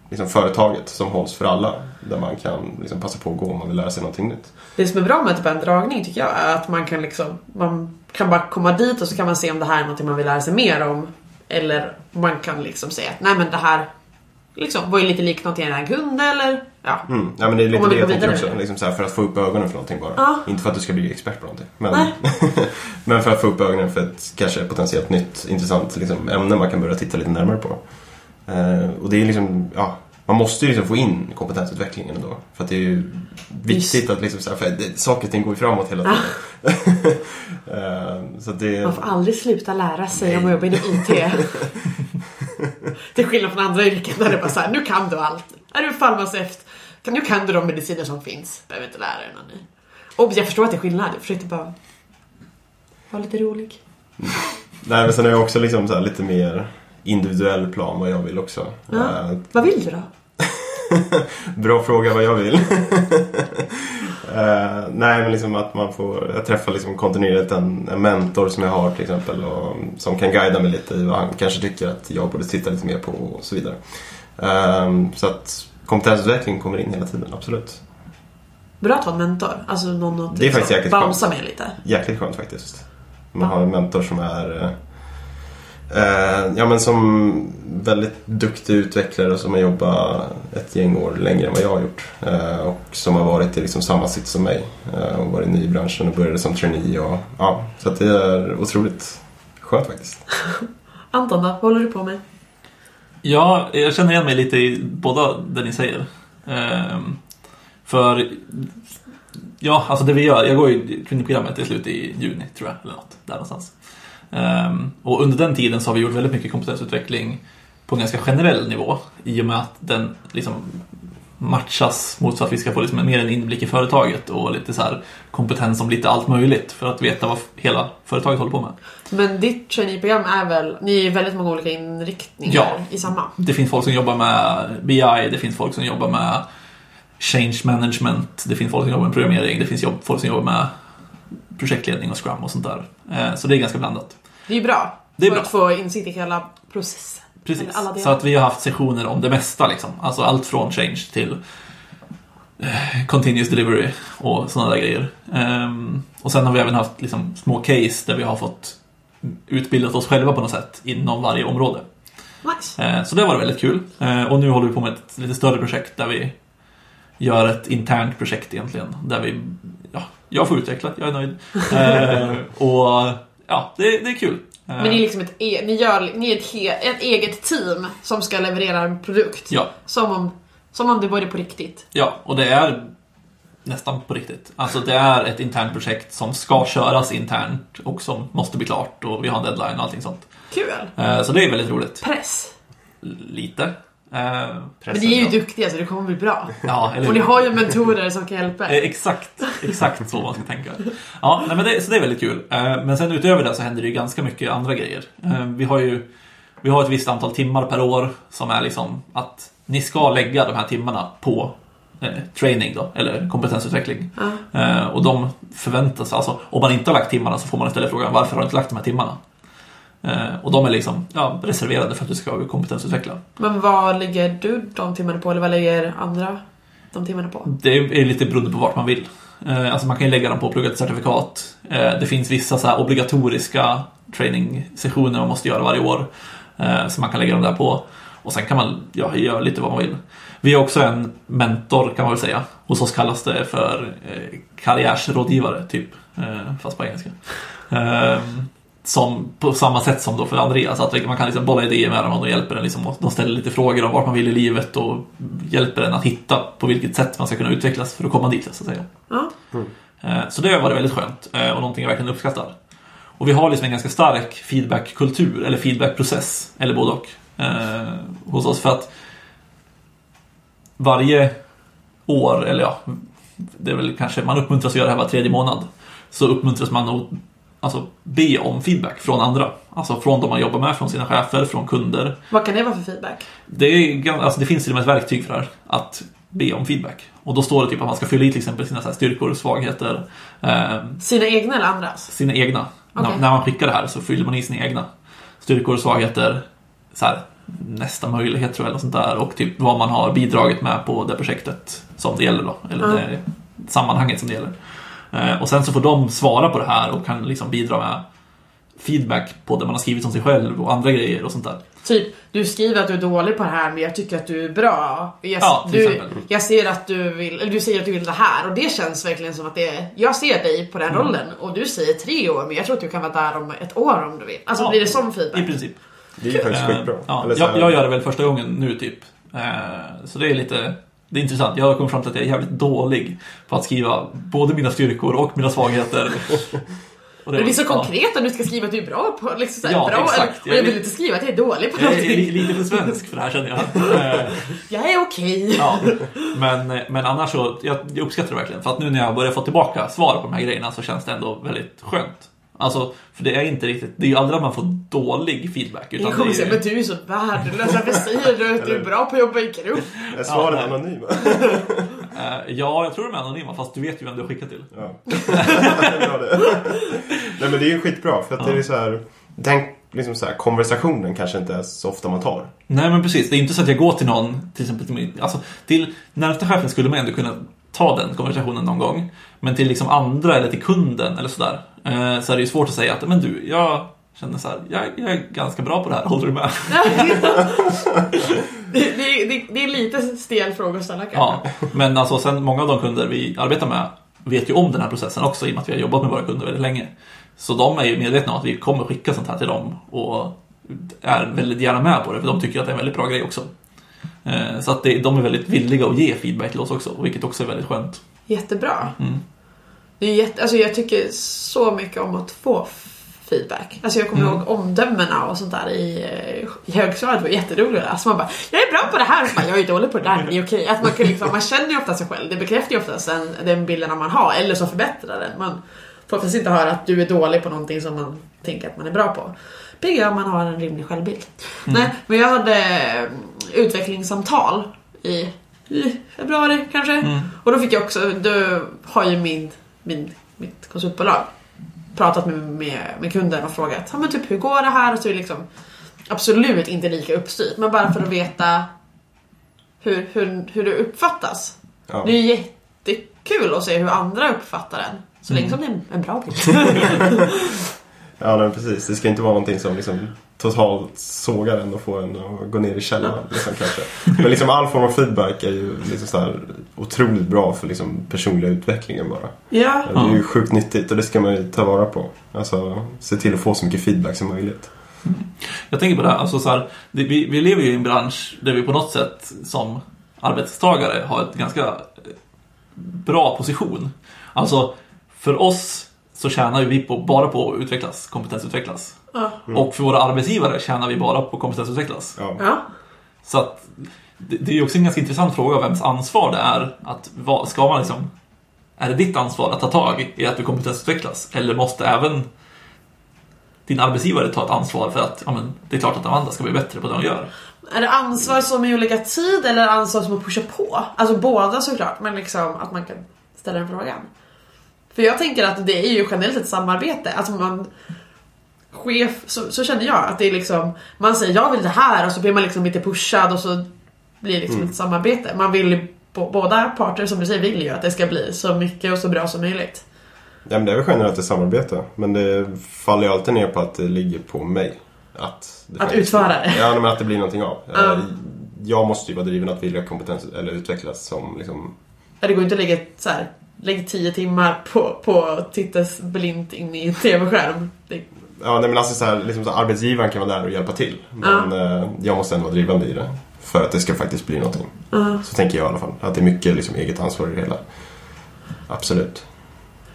liksom företaget som hålls för alla. Där man kan liksom passa på att gå om man vill lära sig någonting nytt. Det som är bra med typ en dragning tycker jag är att man kan liksom Man kan bara komma dit och så kan man se om det här är någonting man vill lära sig mer om. Eller man kan liksom säga att nej men det här liksom var ju lite likt något jag kunde eller ja. Mm. Ja, men det är lite det jag tänker också. Liksom så här, för att få upp ögonen för någonting bara. Ja. Inte för att du ska bli expert på någonting. Men, Nej. men för att få upp ögonen för ett kanske potentiellt nytt intressant liksom, ämne man kan börja titta lite närmare på. Eh, och det är liksom, ja, man måste ju liksom få in kompetensutvecklingen ändå. För att det är ju viktigt att liksom, så här, för det, saker och ting går ju framåt hela tiden. Eh, så att det, Man får aldrig sluta lära sig om man jobbar inom IT. Till skillnad från andra yrken där det bara såhär, nu kan du allt. Är du farmaceut, nu kan du de mediciner som finns. Behöver inte lära dig någon ny. Och jag förstår att det är skillnad, jag försökte bara vara lite rolig. nej, men sen är jag också liksom så här, lite mer individuell plan vad jag vill också. Ja. Eh, Vad vill du då? Bra fråga vad jag vill. Eh, nej, men liksom att man får... Jag träffar liksom kontinuerligt en, en mentor som jag har till exempel. Och, som kan guida mig lite i vad han kanske tycker att jag borde titta lite mer på och så vidare. Eh, så att kompetensutveckling kommer in hela tiden, absolut. Bra att ha en mentor. Alltså någon att Det är faktiskt bouncea skönt. med lite. Jäkligt skönt faktiskt. Man har en mentor som är eh, ja, men som väldigt duktig utvecklare som har jobbat ett gäng år längre än vad jag har gjort. Eh, och som har varit i liksom samma sitt som mig. Eh, och varit ny i branschen och började som trainee. Och, ja, så att det är otroligt skönt faktiskt. Anton då? Vad håller du på med? Ja, jag känner igen mig lite i båda det ni säger. Ehm, för, ja, alltså det vi gör, jag går ju kvinnoprogrammet till slut i juni tror jag, eller något, där någonstans. Ehm, och under den tiden så har vi gjort väldigt mycket kompetensutveckling på en ganska generell nivå i och med att den liksom matchas mot så att vi ska få liksom mer en inblick i företaget och lite så här kompetens om lite allt möjligt för att veta vad hela företaget håller på med. Men ditt traineeprogram är väl, ni är väldigt många olika inriktningar Ja. i samma. Det finns folk som jobbar med BI, det finns folk som jobbar med change management, det finns folk som jobbar med programmering, det finns folk som jobbar med projektledning och scrum och sånt där. Eh, Så det är ganska blandat. Det är ju bra. Det är för bra. att få insikt i hela processen. Precis. Så att vi har haft sessioner om det mesta liksom. Alltså allt från change till eh, continuous delivery och sådana där grejer. Ehm, och sen har vi även haft liksom, små case där vi har fått utbildat oss själva på något sätt inom varje område. Nice. Eh, Så det var väldigt kul. Eh, Och nu håller vi på med ett lite större projekt där vi gör ett internt projekt egentligen. Där vi, ja, jag får utveckla, jag är nöjd. Eh, Och ja, det, det är kul. Eh, Men ni är liksom ett, e- ni gör, ni är ett, he, ett eget team som ska leverera en produkt. Ja, Som, om, som om det vore på riktigt. ja, och det är nästan på riktigt. Alltså det är ett internt projekt som ska köras internt och som måste bli klart och vi har en deadline och allting sånt. Kul. Eh, Så det är väldigt roligt. Press. Lite. Eh, Men ni är ju duktiga så det kommer bli bra. Ja, eller Och ni har ju mentorer som kan hjälpa Eh, er. Exakt, exakt så man ska tänka. Ja, nej, men det, så det är väldigt kul. Eh, Men sen utöver det så händer det ju ganska mycket andra grejer. Eh, Vi har ju vi har ett visst antal timmar per år som är liksom att ni ska lägga de här timmarna på eh, training då, eller kompetensutveckling. Eh, Och de förväntas, alltså om man inte har lagt timmarna så får man istället frågan varför har du inte lagt de här timmarna? Eh, Och de är liksom ja, reserverade för att du ska kompetensutveckla. Men vad lägger du de timmarna på? Eller vad lägger andra de timmarna på? Det är lite beroende på vart man vill. Eh, Alltså man kan ju lägga dem på att plugga ett certifikat. Eh, Det finns vissa så obligatoriska training-sessioner man måste göra varje år. Så man kan lägga dem där på. Och sen kan man ja, göra lite vad man vill. Vi har också en mentor kan man väl säga. Hos oss kallas det för karriärsrådgivare, typ. Fast på engelska. Som på samma sätt som då för Andreas, att man kan liksom bolla idéer med dem och de hjälper en liksom, och de ställer lite frågor om vart man vill i livet och hjälper en att hitta på vilket sätt man ska kunna utvecklas för att komma dit, så att säga. Ja. Eh, Så det har varit väldigt skönt eh, och någonting jag verkligen uppskattar. Och vi har liksom en ganska stark feedbackkultur, eller feedbackprocess, eller både och, eh, hos oss. För att varje år, eller ja, det är väl kanske, man uppmuntras att göra det här var tredje månad. Så uppmuntras man att alltså, be om feedback från andra. Alltså från de man jobbar med, från sina chefer, från kunder. Vad kan det vara för feedback? Det, är, alltså det finns till och med ett verktyg för det här, att be om feedback. Och då står det typ att man ska fylla i till exempel sina styrkor och svagheter. Eh, Sina egna eller andras? sina egna. Okej. När, när man skickar det här så fyller man i sina egna styrkor och svagheter. Så här, nästa möjlighet tror jag, eller sånt där. Och typ vad man har bidragit med på det projektet som det gäller då. Eller Ja. det sammanhanget som det gäller. Eh, och sen så får de svara på det här och kan liksom bidra med feedback på det man har skrivit om sig själv och andra grejer och sånt där. Typ, du skriver att du är dålig på det här men jag tycker att du är bra. Jag, Ja, till du, exempel. jag ser att du vill, eller du säger att du vill det här och det känns verkligen som att det är, jag ser dig på den Mm. rollen och du säger tre år men jag tror att du kan vara där om ett år om du vill. Alltså Ja, blir det sån I feedback? princip. Det är ju faktiskt Eh, skitbra. Ja, jag, jag gör det väl första gången nu typ. Eh, Så det är lite det är intressant. Jag har kommit fram till att jag är jävligt dålig på att skriva både mina styrkor och mina svagheter. Och Men det är så ja. konkret om du ska skriva att du är bra på liksom såhär, Ja, bra exakt. eller, och jag vill inte skriva att jag är dålig på Jag är någonting. li- lite för svensk för det här känner jag. Jag är okej. Ja, men, men annars så, jag, jag uppskattar det verkligen. För att nu när jag börjar få tillbaka svar på de här grejerna så känns det ändå väldigt skönt. Alltså, för det är inte riktigt, det är ju aldrig att man får dålig feedback. Utan kommer det säga men du är så värdelös, varför säger du att du är bra på att jobba i grupp? Är svaret Ja, anonyma? eh, ja, jag tror de är anonyma, fast du vet ju vem du har skickat till. Ja. Nej men det är ju skitbra för att det är så här, den liksom så här, konversationen kanske inte är så ofta man tar. Nej men precis, det är inte så att jag går till någon, till exempel till min, alltså till närmsta chefen skulle man ändå kunna ta den konversationen någon gång. Men till liksom andra eller till kunden eller sådär, eh, så är det ju svårt att säga att men du, jag känner så här, jag, jag är ganska bra på det här, håller du med? det, det, det, det är lite stel fråga att ställa kanske. Ja, men alltså sen många av de kunder vi arbetar med vet ju om den här processen också i och med att vi har jobbat med våra kunder väldigt länge. Så de är ju medvetna om att vi kommer skicka sånt här till dem och är väldigt gärna med på det för de tycker att det är en väldigt bra grej också. Eh, Så att de är väldigt villiga att ge feedback till oss också, vilket också är väldigt skönt. Jättebra. Mm. Det är jätte, alltså jag tycker så mycket om att få feedback. Alltså jag kommer Mm. ihåg omdömena och sånt där i, eh, i högstadiet var jätteroligt. Alltså man bara, jag är bra på det här. Och bara, jag är dålig på det där, det är okej. Att man, kan liksom, man känner ju ofta sig själv. Det bekräftar ju oftast den, den bilden man har, eller så förbättrar den. Man får oftast inte höra att du är dålig på någonting som man tänker att man är bra på. Pigga om man har en rimlig självbild. Nej, men jag hade eh, utvecklingssamtal i, i februari kanske. Och då fick jag också, då har ju min, min, mitt konsultbolag pratat med, med, med kunden och frågat ja, men typ, hur går det här? Och så är det liksom absolut inte lika uppstyrt, men bara för att veta hur, hur, hur det uppfattas. Ja. Det är jättekul att se hur andra uppfattar den. Så länge som det är en bra bild. Ja, nej, precis. Det ska inte vara någonting som liksom totalt sågar en och får en att gå ner i källaren. Liksom, kanske. Men liksom all form av feedback är ju liksom så här otroligt bra för liksom personliga utvecklingen bara. ja. Det är ju sjukt nyttigt och det ska man ju ta vara på. Alltså, se till att få så mycket feedback som möjligt. Jag tänker på det här, alltså så här, vi, vi lever ju i en bransch där vi på något sätt som arbetstagare har ett ganska bra position. Alltså, för oss så tjänar ju vi på, bara på att utvecklas, kompetensutvecklas. Ja. Och för våra arbetsgivare tjänar vi bara på kompetensutvecklas. Ja. Så att det, det är ju också en ganska intressant fråga vems ansvar det är. Att, vad, ska man liksom, är det ditt ansvar att ta tag i att du kompetensutvecklas? Eller måste även din arbetsgivare ta ett ansvar för att ja, men, det är klart att Amanda ska bli bättre på det hon gör? Är det ansvar som är olika tid eller ansvar som att pusha på? Alltså båda såklart, men liksom att man kan ställa den frågan. För jag tänker att det är ju generellt ett samarbete. Alltså man... Chef, så, så känner jag att det är liksom... Man säger jag vill det här och så blir man liksom lite pushad och så blir det liksom ett samarbete. Man vill ju, båda parter som du säger vill ju att det ska bli så mycket och så bra som möjligt. Ja, men det är väl generellt ett samarbete. Men det faller ju alltid ner på att det ligger på mig. Att, Att utföra det. Ja, men att det blir någonting av. Eh, Jag måste ju vara driven att vilja kompetens eller utvecklas som liksom... Ja, Det går inte att lägga så här, lägg tio timmar på, på att titta blint in i en TV-skärm. Det, Ja, nej, men alltså så här, liksom så här, arbetsgivaren kan vara där och hjälpa till. Men eh, jag måste ändå vara drivande i det. För att det ska faktiskt bli någonting. Ja. Så tänker jag i alla fall. Att det är mycket liksom, eget ansvar i det hela. Absolut.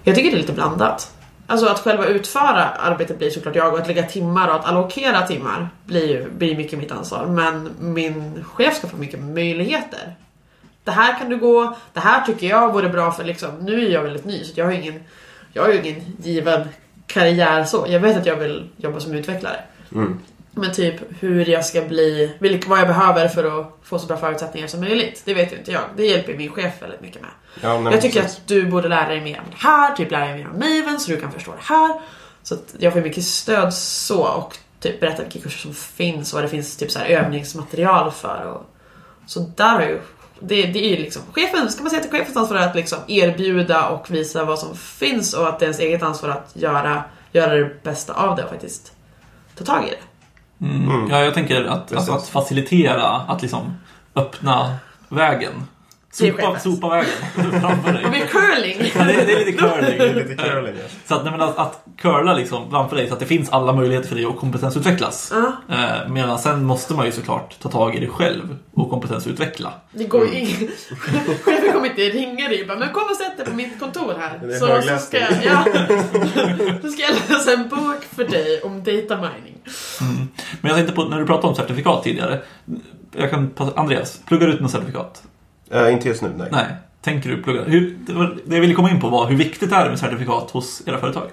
Jag tycker det är lite blandat. Alltså att själva utföra arbetet blir såklart jag och att lägga timmar och att allokera timmar blir ju blir mycket mitt ansvar. Men min chef ska få mycket möjligheter. Det här kan du gå, det här tycker jag vore bra för liksom, nu är jag väldigt ny så jag har ingen, jag har ju ingen given karriär så. Jag vet att jag vill jobba som utvecklare. Mm. Men typ hur jag ska bli, vilk, vad jag behöver för att få så bra förutsättningar som möjligt. Det vet ju inte jag. Det hjälper min chef väldigt mycket med. Ja, nej, Jag tycker precis. att du borde lära dig mer om det här, typ lära dig mer om Maven så du kan förstå det här. Så att jag får mycket stöd så och typ berätta vilka kurser som finns och vad det finns typ så övningsmaterial för. Och, så där har ju, det, det är ju liksom chefen, ska man säga till chefens ansvar är att liksom erbjuda och visa vad som finns och att det är ens eget ansvar att göra, göra det bästa av det och faktiskt ta tag i det. Mm. Ja, jag tänker att, alltså, att facilitera, att liksom öppna vägen. Är Sopa, chefens. sopa vägen framför dig. Och med curling! Ja, det, det är lite curling. Det är lite curling. ja. Så att, nej, men att, att curla liksom framför dig så att det finns alla möjligheter för dig att kompetensutvecklas. Ja. Eh, medan sen måste man ju såklart ta tag i det själv och kompetensutveckla. Det går Mm. ju ingen... Chefen kommer inte ringa dig bara, men kom och sätt dig på mitt kontor här. Är Så, så, ska, jag- ja, så ska jag läsa en bok för dig om data mining. Men jag tänkte på, när du pratade om certifikat tidigare. Jag kan, passa- Andreas, pluggar du ut något certifikat? Eh, inte just nu, nej. Nej. Tänker du plugga? Hur, det, jag ville komma in på var hur viktigt är det med certifikat hos era företag?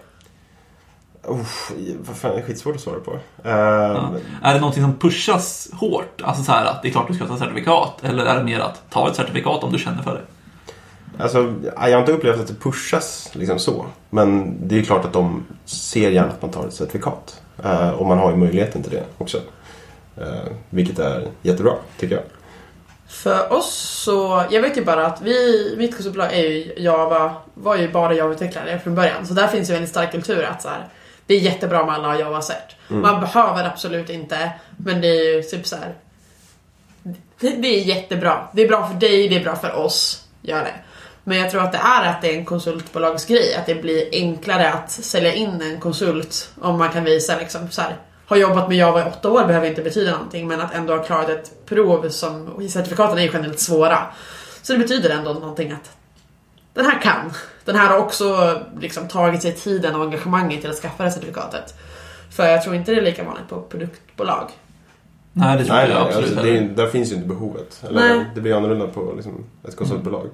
Uff, vad fan, det är skitsvårt att svara på. Eh, Ja. Är det någonting som pushas hårt? Alltså så här att det är klart du ska ta certifikat. Eller är det mer att ta ett certifikat om du känner för det? Alltså, jag har inte upplevt att det pushas liksom så. Men det är klart att de ser gärna att man tar ett certifikat. Eh, och man har ju möjligheten till det också. Eh, vilket är jättebra, tycker jag. För oss så, jag vet ju bara att vi, mitt konsultbolag är ju Java, var ju bara Java-utvecklare från början. Så där finns ju en stark kultur att så här, det är jättebra om alla har Java-cert. Man behöver absolut inte, men det är ju typ så här. Det, det är jättebra. Det är bra för dig, det är bra för oss. Gör det. Men jag tror att det är att det är en konsultbolagsgrej. Att det blir enklare att sälja in en konsult om man kan visa liksom så här. Har jobbat med Java i åtta år behöver inte betyda någonting men att ändå ha klarat ett prov som och certifikaten är ju generellt svåra. Så det betyder ändå någonting att den här kan. Den här har också liksom tagit sig tiden och engagemanget till att skaffa det här certifikatet. För jag tror inte det är lika vanligt på produktbolag. Nej, det tror inte jag absolut alltså, det är, där finns ju inte behovet. Eller, Nej. det blir annorlunda på liksom, ett konsultbolag.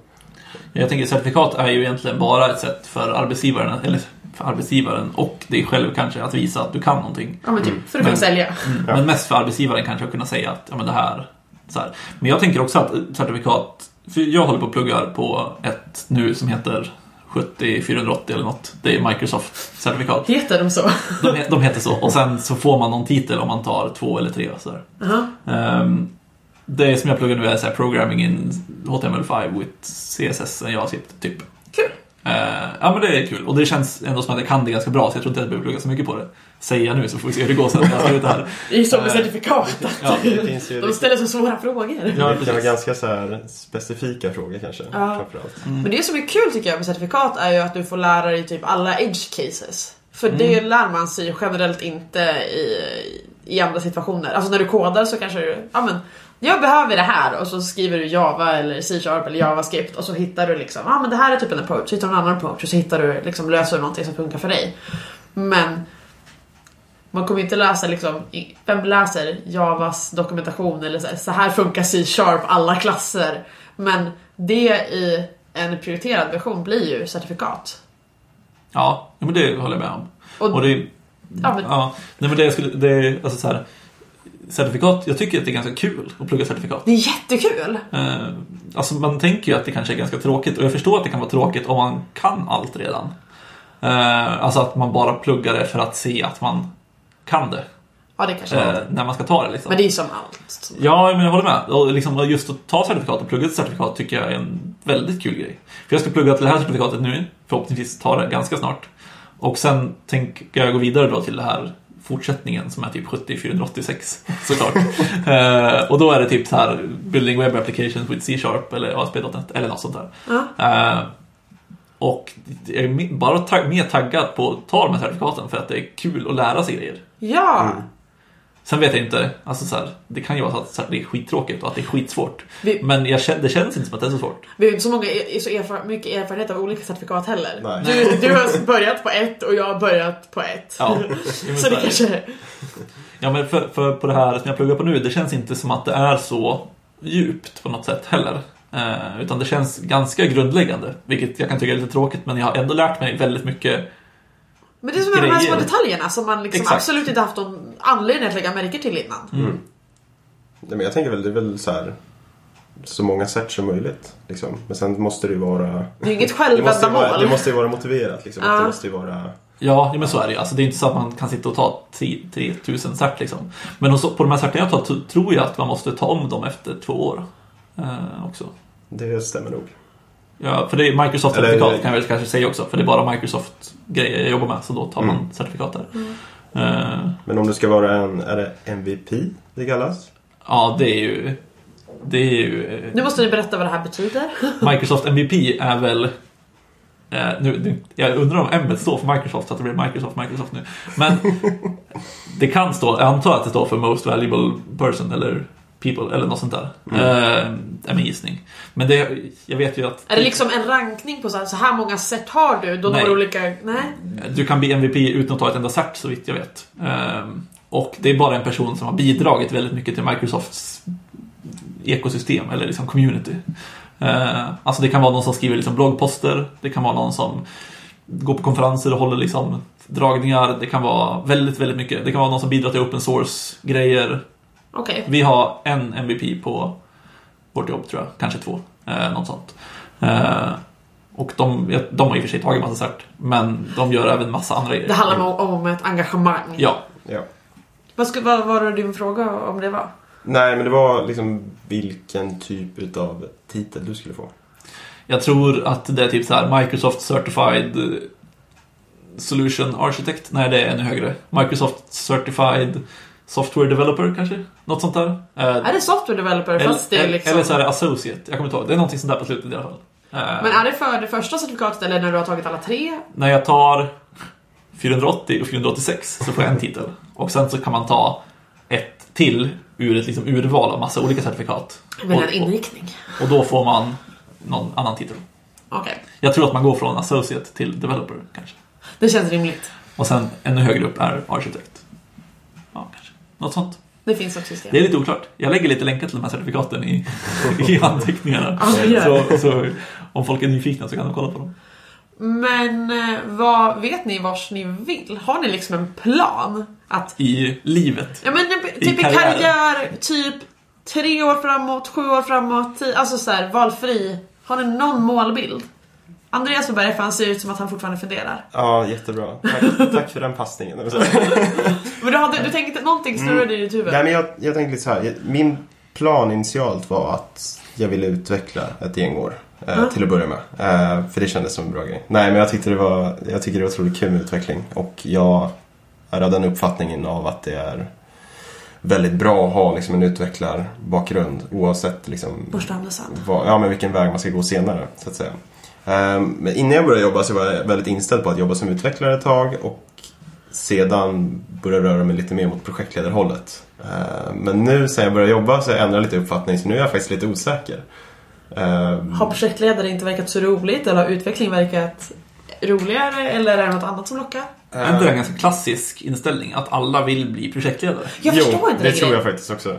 Jag tänker certifikat är ju egentligen bara ett sätt för arbetsgivaren, eller för arbetsgivaren och dig själv kanske att visa att du kan någonting. Ja men typ, för att kunna sälja. Mm. Men mest för arbetsgivaren kanske att kunna säga att ja, men det här, så här. Men jag tänker också att certifikat, för jag håller på och pluggar på ett nu som heter 70480 eller något. Det är Microsoft-certifikat. Heter de så? De, de heter så. Och sen så får man någon titel om man tar två eller tre. Så där. Jaha. Ehm, det som jag pluggar nu är så här, programming in HTML5 with CSS and JavaScript, typ. Kul. Eh, ja men det är kul och det känns ändå som att jag kan det ganska bra så jag tror inte att jag behöver plugga så mycket på det. Säger jag nu så får vi se hur det går sen när jag ska ut det här. Det är ju så med Eh, certifikat. Ja, De ställer så svåra frågor. Ja, det kan vara ganska så här specifika frågor kanske. Ja. Framförallt. Men det som är kul tycker jag med certifikat är ju att du får lära dig typ alla edge cases. För det lär man sig generellt inte i, i andra situationer. Alltså när du kodar så kanske du, ja men jag behöver det här och så skriver du Java eller C-sharp eller JavaScript och så hittar du liksom, ja men det här är typ en approach, så hittar du en annan approach och så hittar du liksom, löser du någonting som funkar för dig. Men man kommer inte läsa liksom, vem läser Javas dokumentation eller så här, så här funkar C-sharp alla klasser. Men det i en prioriterad version blir ju certifikat. Ja, ja, men det håller jag med om. Och, Och det, ja, men, ja, nej men det skulle, det, alltså så här, certifikat, jag tycker att det är ganska kul att plugga certifikat. det är jättekul! Eh, alltså man tänker ju att det kanske är ganska tråkigt och jag förstår att det kan vara tråkigt om man kan allt redan. Eh, alltså att man bara pluggar det för att se att man kan det. Ja det kanske Eh, är. när man ska ta det liksom. Men det är ju som allt. Ja, men jag håller med. Och liksom just att ta certifikat och plugga ett certifikat tycker jag är en väldigt kul grej. För jag ska plugga till det här certifikatet nu, förhoppningsvis tar det ganska snart. Och sen tänker jag gå vidare då till det här fortsättningen som är typ 7486 såklart. eh, och då är det typ så här Building Web Applications with C-sharp eller ASP.NET eller något sånt där. Ja. Eh, och jag är bara tag- mer taggad på att ta de här certifikaten för att det är kul att lära sig grejer. Ja! Sen vet jag inte, alltså så här, det kan ju vara så att så här, det är skittråkigt och att det är skitsvårt. Vi, Men jag känner, det känns inte som att det är så svårt. vi har inte så många, så erfar, mycket erfarenhet av olika certifikat heller. Nej. Du, du har börjat på ett och jag har börjat på ett. Ja, så det kanske... ja men för, för på det här som jag pluggar på nu, det känns inte som att det är så djupt på något sätt heller. Eh, utan det känns ganska grundläggande, vilket jag kan tycka är lite tråkigt, men jag har ändå lärt mig väldigt mycket. Men det är som med de här små Grejer. detaljerna som man liksom absolut inte haft någon anledning att lägga märke till innan. Mm. Nej, men jag tänker väl, det är väl så här så många sätt som möjligt. Liksom. Men sen måste det ju vara... Det är inget ju vara, självändamål. det måste ju vara motiverat. Liksom. Ja. Det måste ju vara... Ja, men så är det ju. Alltså, det är inte så att man kan sitta och ta 10 3000 cert liksom. Men också, på de här certerna jag tar tror jag att man måste ta om dem efter två år. Eh, också. Det stämmer nog. Ja, för det är Microsoft-certifikat Eller- kan jag väl kanske säga också. För det är bara Microsoft-grejer jag jobbar med, så då tar man Mm. certifikat där. Mm. Eh, Men om det ska vara en, är det MVP det kallas? ja, det är ju... Det är ju... eh, Nu måste ni berätta vad det här betyder. Microsoft MVP är väl... Eh, nu, nu, jag undrar om M står för Microsoft, så att det blir Microsoft, Microsoft nu. Men det kan stå, jag antar att det står för Most Valuable Person eller People eller något sånt där. Eh, är min gissning. Men det, jag vet ju att Är det liksom en rankning på så här, så här många set har du? Då Nej. olika... Nej? du kan bli MVP utan att ta ett enda cert så vitt jag vet. Eh, och det är bara en person som har bidragit väldigt mycket till Microsofts ekosystem eller liksom community. Eh, alltså det kan vara någon som skriver liksom bloggposter, det kan vara någon som går på konferenser och håller liksom dragningar. Det kan vara väldigt, väldigt mycket. Det kan vara någon som bidrar till open source-grejer. Okej. Vi har en MVP på vårt jobb tror jag, kanske två. Eh, något sånt. Eh, och de, de har i och för sig tagit massa cert, men de gör även massa andra grejer. Det handlar om, om ett engagemang. Ja, Ja. Vad, skulle, vad var din fråga om det var? Nej, men det var liksom vilken typ av titel du skulle få. jag tror att det är typ så här Microsoft Certified Solution Architect. Nej, det är ännu högre. Microsoft Certified Software Developer kanske? Något sånt där. Eh, Är det software developer fast det är eller, liksom... eller så är det Associate. Jag kommer inte ihåg. Det är någonting sånt där på slutet i alla fall. Eh, Men är det för det första certifikatet eller när du har tagit alla tre? När jag tar 480 och 486 så får jag en titel. Och sen så kan man ta ett till ur ett liksom urval av massa olika certifikat. Med Och- en inriktning? Och då får man någon annan titel. Okej. Jag tror att man går från Associate till Developer kanske. Det känns rimligt. Och sen ännu högre upp är Architect. Något sånt. Det finns ett system. Det är lite oklart. Jag lägger lite länkar till de här certifikaten i, i anteckningarna. Så, så om folk är nyfikna så kan de kolla på dem. Men eh, vad vet ni vars ni vill? Har ni liksom en plan? Att, I livet. ja men typ i karriären. karriär, typ tre år framåt, sju år framåt, tio, alltså så här, valfri. Har ni någon målbild? Andreas får börja för han ser ut som att han fortfarande funderar. Ja, jättebra. Tack, tack för den passningen. Men du, hade, du tänkte någonting snurrade i ditt huvud? Nej, men jag, jag tänkte lite så här. Min plan initialt var att jag ville utveckla ett gengår. Eh, Mm. Till att börja med. Eh, för det kändes som en bra grej. Nej, men jag tyckte det var, jag tycker det var otroligt kul med utveckling. Och jag är av den uppfattningen av att det är väldigt bra att ha liksom, en utvecklarbakgrund. Oavsett liksom, vad, ja, men vilken väg man ska gå senare. Så att säga. Ehm, Men innan jag började jobba så var jag väldigt inställd på att jobba som utvecklare ett tag och sedan börja röra mig lite mer mot projektledarhållet. Ehm, Men nu sen jag började jobba så har jag ändrat lite uppfattning så nu är jag faktiskt lite osäker. Ehm, Har projektledare inte verkat så roligt eller har utveckling verkat roligare eller är det något annat som lockar? Är inte det en ganska klassisk inställning? Att alla vill bli projektledare? Jag jo, förstår inte det det tror jag faktiskt också.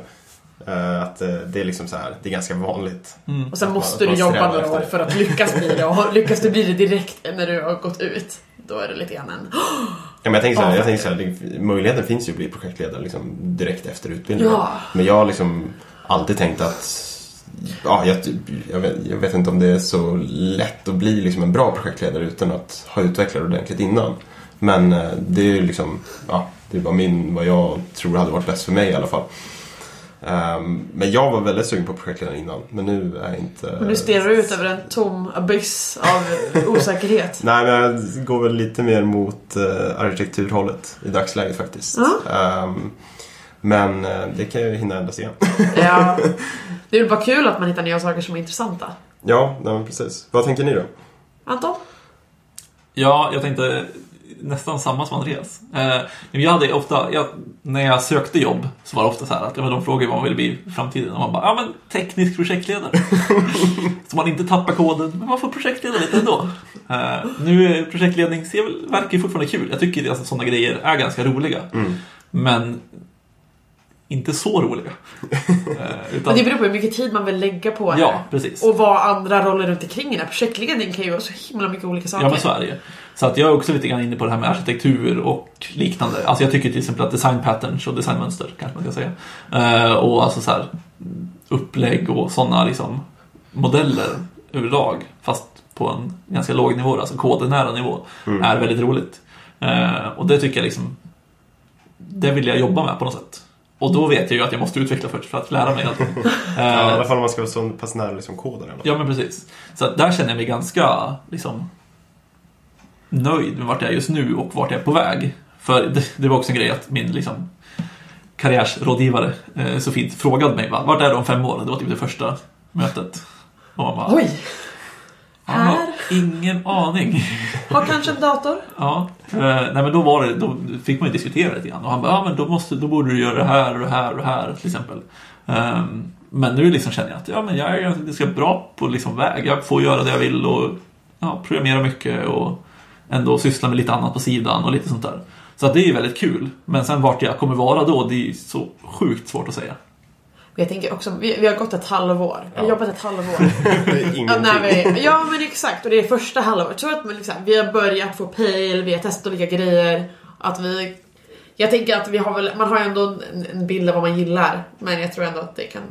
Ehm, Att eh, det är liksom så här, det är ganska vanligt. Och sen måste man- du jobba några år för att lyckas bli det. Och lyckas du bli det direkt när du har gått ut, då är det lite grann en... Ja, men jag tänker så här, Ja, jag tänker så här möjligheten finns ju att bli projektledare liksom, direkt efter utbildningen. Ja. Men jag har liksom alltid tänkt att Ja, jag, jag, vet, jag vet inte om det är så lätt att bli liksom en bra projektledare utan att ha utvecklat ordentligt innan. Men eh, det är ju liksom, ja, det är bara min, vad jag tror hade varit bäst för mig i alla fall. Ehm, men jag var väldigt sugen på projektledare innan, men nu är jag inte... Men du stirrar ut över en tom abyss av osäkerhet. Nej, men jag går väl lite mer mot eh, arkitekturhållet i dagsläget faktiskt. Ehm, men eh, det kan ju hinna ändras igen. Ja. Det är väl bara kul att man hittar nya saker som är intressanta. ja, nej, men precis. Vad tänker ni då? Anton? Ja, jag tänkte nästan samma som Andreas. Eh, jag hade ofta, jag, när jag sökte jobb så var det ofta så här att ja, men de frågade vad man ville bli i framtiden och man bara, ja men teknisk projektledare. så man inte tappar koden, men man får projektleda lite ändå. Eh, nu är projektledning, ser väl, verkar ju fortfarande kul. Jag tycker att sådana grejer är ganska roliga. Men inte så roliga. Eh, utan, Men det beror på hur mycket tid man vill lägga på det. ja, precis. Och vad andra roller runt omkring här. Projektledning kan ju vara så himla mycket olika saker. Ja men så är det ju. Så att jag är också lite grann inne på det här med arkitektur och liknande. Alltså jag tycker till exempel att design patterns och designmönster kanske man ska säga. Eh, och alltså så här upplägg och sådana liksom modeller överlag. Fast på en ganska låg nivå, alltså kodnära nivå. Är väldigt roligt. Eh, och det tycker jag liksom det vill jag jobba med på något sätt. Och då vet jag ju att jag måste utveckla först för att lära mig allting. Ja, I Eh, alla fall om man ska vara så pass nära liksom, koden. Ja men precis. Så att där känner jag mig ganska liksom, nöjd med vart jag är just nu och vart jag är på väg. För det, det var också en grej att min liksom, karriärsrådgivare eh, så fint frågade mig va, vart är du om fem år? Det var typ det första mötet. Och man bara, Oj! "Jag har ingen aning. Har kanske en dator? Ja, eh, nej men då var det, då fick man ju diskutera lite grann och han bara, ja men då måste, då borde du göra det här och det här och det här till exempel. Ehm, men nu liksom känner jag att ja, men jag är ganska bra på liksom väg. Jag får göra det jag vill och ja, programmera mycket och ändå syssla med lite annat på sidan och lite sånt där. Så det är ju väldigt kul. Men sen vart jag kommer vara då, det är så sjukt svårt att säga. Jag tänker också, vi, vi har gått ett halvår. Vi har Ja. jobbat ett halvår. Ja, när vi, ja men exakt, och det är första halvåret. Så att man liksom, vi har börjat få pejl, vi har testat olika grejer. Att vi, jag tänker att vi har väl, man har ju ändå en, en bild av vad man gillar. Men jag tror ändå att det kan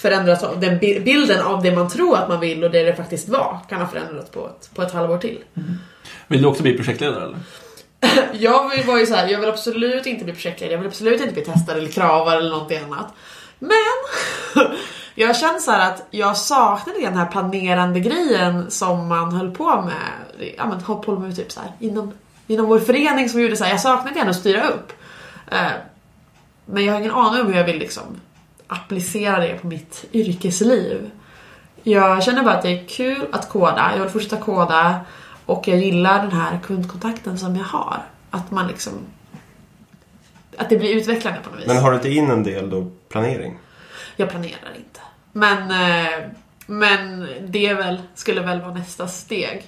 förändras. av- Den bi- bilden av det man tror att man vill och det det faktiskt var kan ha förändrats på ett, på ett halvår till. Vill du också bli projektledare eller? Jag var ju så här, jag vill absolut inte bli projektledare, jag vill absolut inte bli testare eller kravare eller någonting annat. Men jag känner så att jag saknade den här planerande grejen som man höll på med, ja men höll på med typ så här, inom, inom vår förening som gjorde så här, jag saknade den att styra upp. Eh, Men jag har ingen aning om hur jag vill liksom applicera det på mitt yrkesliv. Jag känner bara att det är kul att koda, jag vill fortsätta koda och jag gillar den här kundkontakten som jag har. Att man liksom... Att det blir utvecklande på något vis. Men har du inte in en del då planering? Jag planerar inte. Men, eh, men det väl, skulle väl vara nästa steg.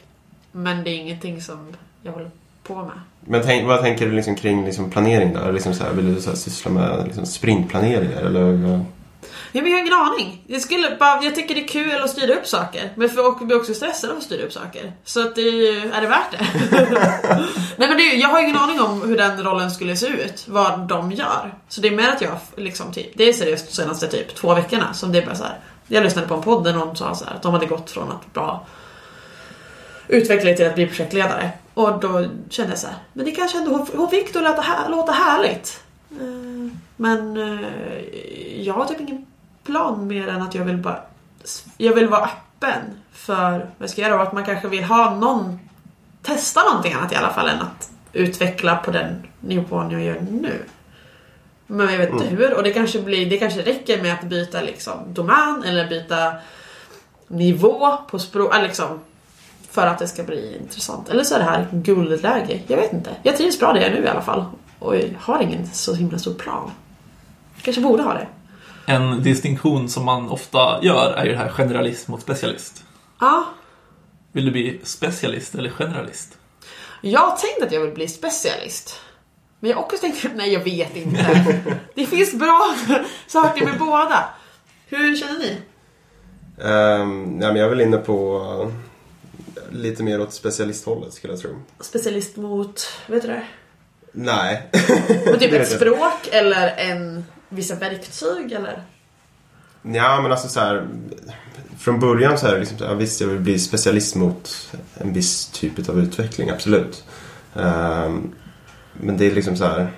Men det är ingenting som jag håller på med. Men tänk, vad tänker du liksom kring liksom planering då? Liksom så här, vill du så här syssla med liksom sprintplaneringar eller? Ja, men jag har ingen aning. Jag, skulle bara, jag tycker det är kul att styra upp saker. Men för jag blir också stressad av att styra upp saker. Så att det är, är det värt det? Nej men det, jag har ingen aning om hur den rollen skulle se ut. Vad de gör. Så det är mer att jag liksom typ, det är seriöst de senaste typ två veckorna som det är bara så här. Jag lyssnade på en podd där någon sa så här, att de hade gått från att bara utveckla till att bli projektledare. Och då kände jag så här, men det kanske ändå, hon, fick det att låta, här, låta härligt. Eh, Men eh, jag har typ ingen plan mer än att jag vill bara jag vill vara öppen för vad jag ska göra och att man kanske vill ha någon testa någonting annat i alla fall än att utveckla på den nivån jag gör nu. Men jag vet inte hur och det kanske, blir, det kanske räcker med att byta liksom domän eller byta nivå på språk, liksom för att det ska bli intressant. Eller så är det här guldläge. Jag vet inte. Jag trivs bra där jag är nu i alla fall. Och jag har ingen så himla stor plan. Kanske borde ha det. En distinktion som man ofta gör är ju det här generalist mot specialist. Ja, Vill du bli specialist eller generalist? Jag har tänkt att jag vill bli specialist. Men jag också tänkt, nej jag vet inte. Det finns bra saker med båda. Hur känner ni? Um, ja, men jag är väl inne på lite mer åt specialisthållet skulle jag tro. Specialist mot, vet du det? Nej. Mot typ ett jag. språk eller en, vissa verktyg eller? Ja, men alltså så här. Från början så är det liksom ja, visst jag vill bli specialist mot en viss typ av utveckling, absolut. Ehm, men det är liksom så här.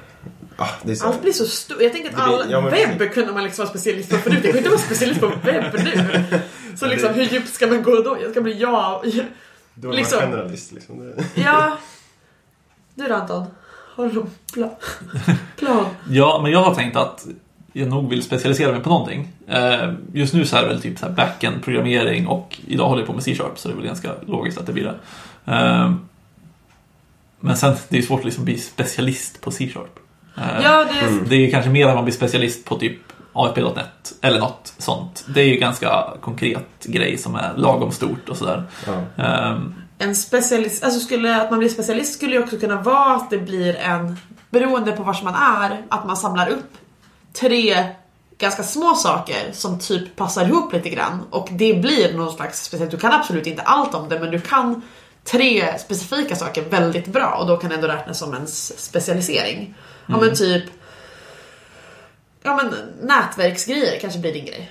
Ah, så Allt blir så stort. Jag tänker att blir- all ja, men webb kunde man liksom vara specialist på förut. Jag kan inte vara specialist på webb nu. Så liksom hur djupt ska man gå då? Jag ska bli ja. Då är man liksom- generalist. Liksom. Ja. Du då Anton? Har du någon plan? plan? Ja, men jag har tänkt att jag nog vill specialisera mig på någonting. Eh, Just nu så är det väl typ så här backend, programmering och idag håller jag på med C-sharp så det är väl ganska logiskt att det blir det. Eh, Men sen, det är svårt att liksom bli specialist på C-sharp. Eh, Ja, det Mm. Det är kanske mer att man blir specialist på typ ASP.NET eller något sånt. Det är ju ganska konkret grej som är lagom stort och sådär. Ja. Eh, En specialist, alltså skulle, att man blir specialist skulle ju också kunna vara att det blir en, beroende på var man är, att man samlar upp tre ganska små saker som typ passar ihop lite grann och det blir någon slags speciellt. Du kan absolut inte allt om det men du kan tre specifika saker väldigt bra och då kan det ändå räknas som en s- specialisering. Ja men typ Ja men nätverksgrejer kanske blir din grej.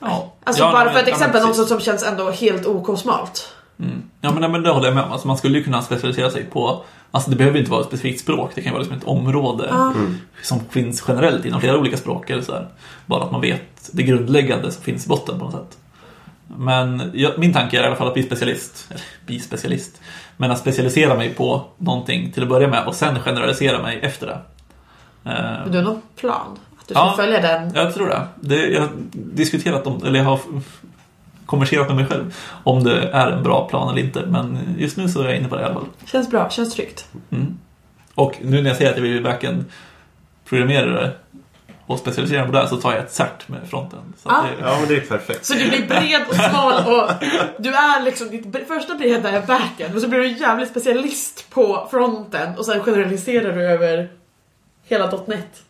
ja. Alltså Ja, bara men- för ett men exempel, något som känns ändå helt OK-smalt. Mm. Ja men, nej, men det håller jag med om. Alltså, man skulle ju kunna specialisera sig på Alltså det behöver inte vara ett specifikt språk, det kan ju vara liksom ett område Mm. som finns generellt inom flera olika språk eller så här. Bara att man vet det grundläggande som finns i botten på något sätt. Men jag, min tanke är i alla fall att bli specialist, eller bli specialist, men att specialisera mig på någonting till att börja med och sen generalisera mig efter det. Eh, Men du har någon plan? Att du ska Ja. följa den? jag tror det. det. Jag har diskuterat om, eller jag har konverserat med mig själv om det är en bra plan eller inte. Men just nu så är jag inne på det i alla fall. Känns bra, känns tryggt. Mm. Och nu när jag säger att jag vill bli backend programmerare och specialisera mig på det så tar jag ett cert med fronten. Så Ah. det, ja, men det är perfekt. Så du blir bred och smal och du är liksom, ditt första breda är backen och så blir du jävligt specialist på fronten och sen generaliserar du över hela .NET.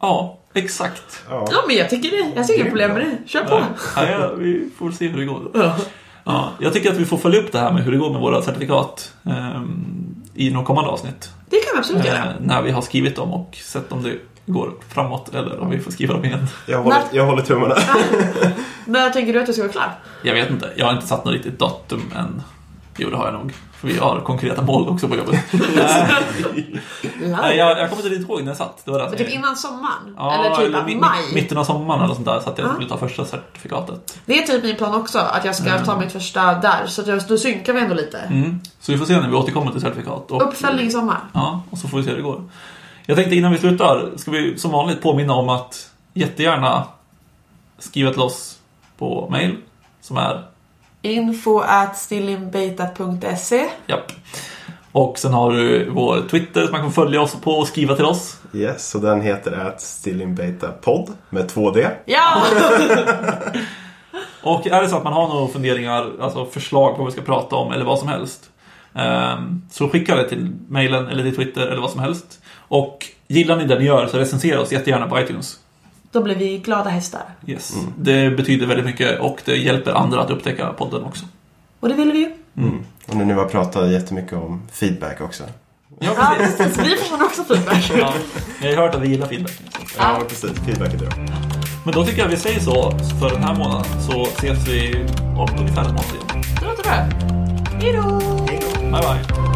Ja, exakt. Ja. Ja, men jag tycker det. Jag ser inga problem med det. Kör på. Ja, ja, vi får se hur det går. Ja. Ja, jag tycker att vi får följa upp det här med hur det går med våra certifikat ehm, i några kommande avsnitt. Det kan vi absolut Eh, göra. när vi har skrivit dem och sett om det går framåt eller om vi får skriva dem igen. Jag, håller, jag håller tummarna. När tänker du att du ska vara klar? Jag vet inte, jag har inte satt något riktigt datum än. Jo, det har jag nog. För vi har konkreta mål också på jobbet. Nej, jag, jag kommer inte riktigt ihåg när jag satt. Det var det typ innan sommaren? Ja, eller typ mi- maj? Mitten av sommaren eller sånt där så att jag Ja. skulle ta första certifikatet. Det är typ min plan också, att jag ska ta mitt första där. Så att jag, då synkar vi ändå lite. Mm. Så vi får se när vi återkommer till certifikat. Och, Uppföljning i sommar. Ja, och så får vi se hur det går. Jag tänkte innan vi slutar, ska vi som vanligt påminna om att jättegärna skriva till oss på mail som är Info at stillinbeta.se japp. Och sen har du vår Twitter som man kan följa oss på och skriva till oss. Yes, och den heter att Podd med 2D. Ja! Och är det så att man har några funderingar, alltså förslag på vad vi ska prata om eller vad som helst. ehm, Så skicka det till mailen eller till Twitter eller vad som helst. Och gillar ni det ni gör så recensera oss jättegärna på iTunes. Då blir vi glada hästar. Yes. Det betyder väldigt mycket och det hjälper andra att upptäcka podden också. Och det vill vi ju. Mm. Och nu har vi pratat jättemycket om feedback också. Ja, Ja, precis. Vi förtjänar också feedback. Ja, jag har hört att vi gillar feedback. Ja, precis. Feedback är bra. Men då tycker jag vi säger så för den här månaden så ses vi om ungefär en månad igen. Det låter bra. Hejdå! Bye bye!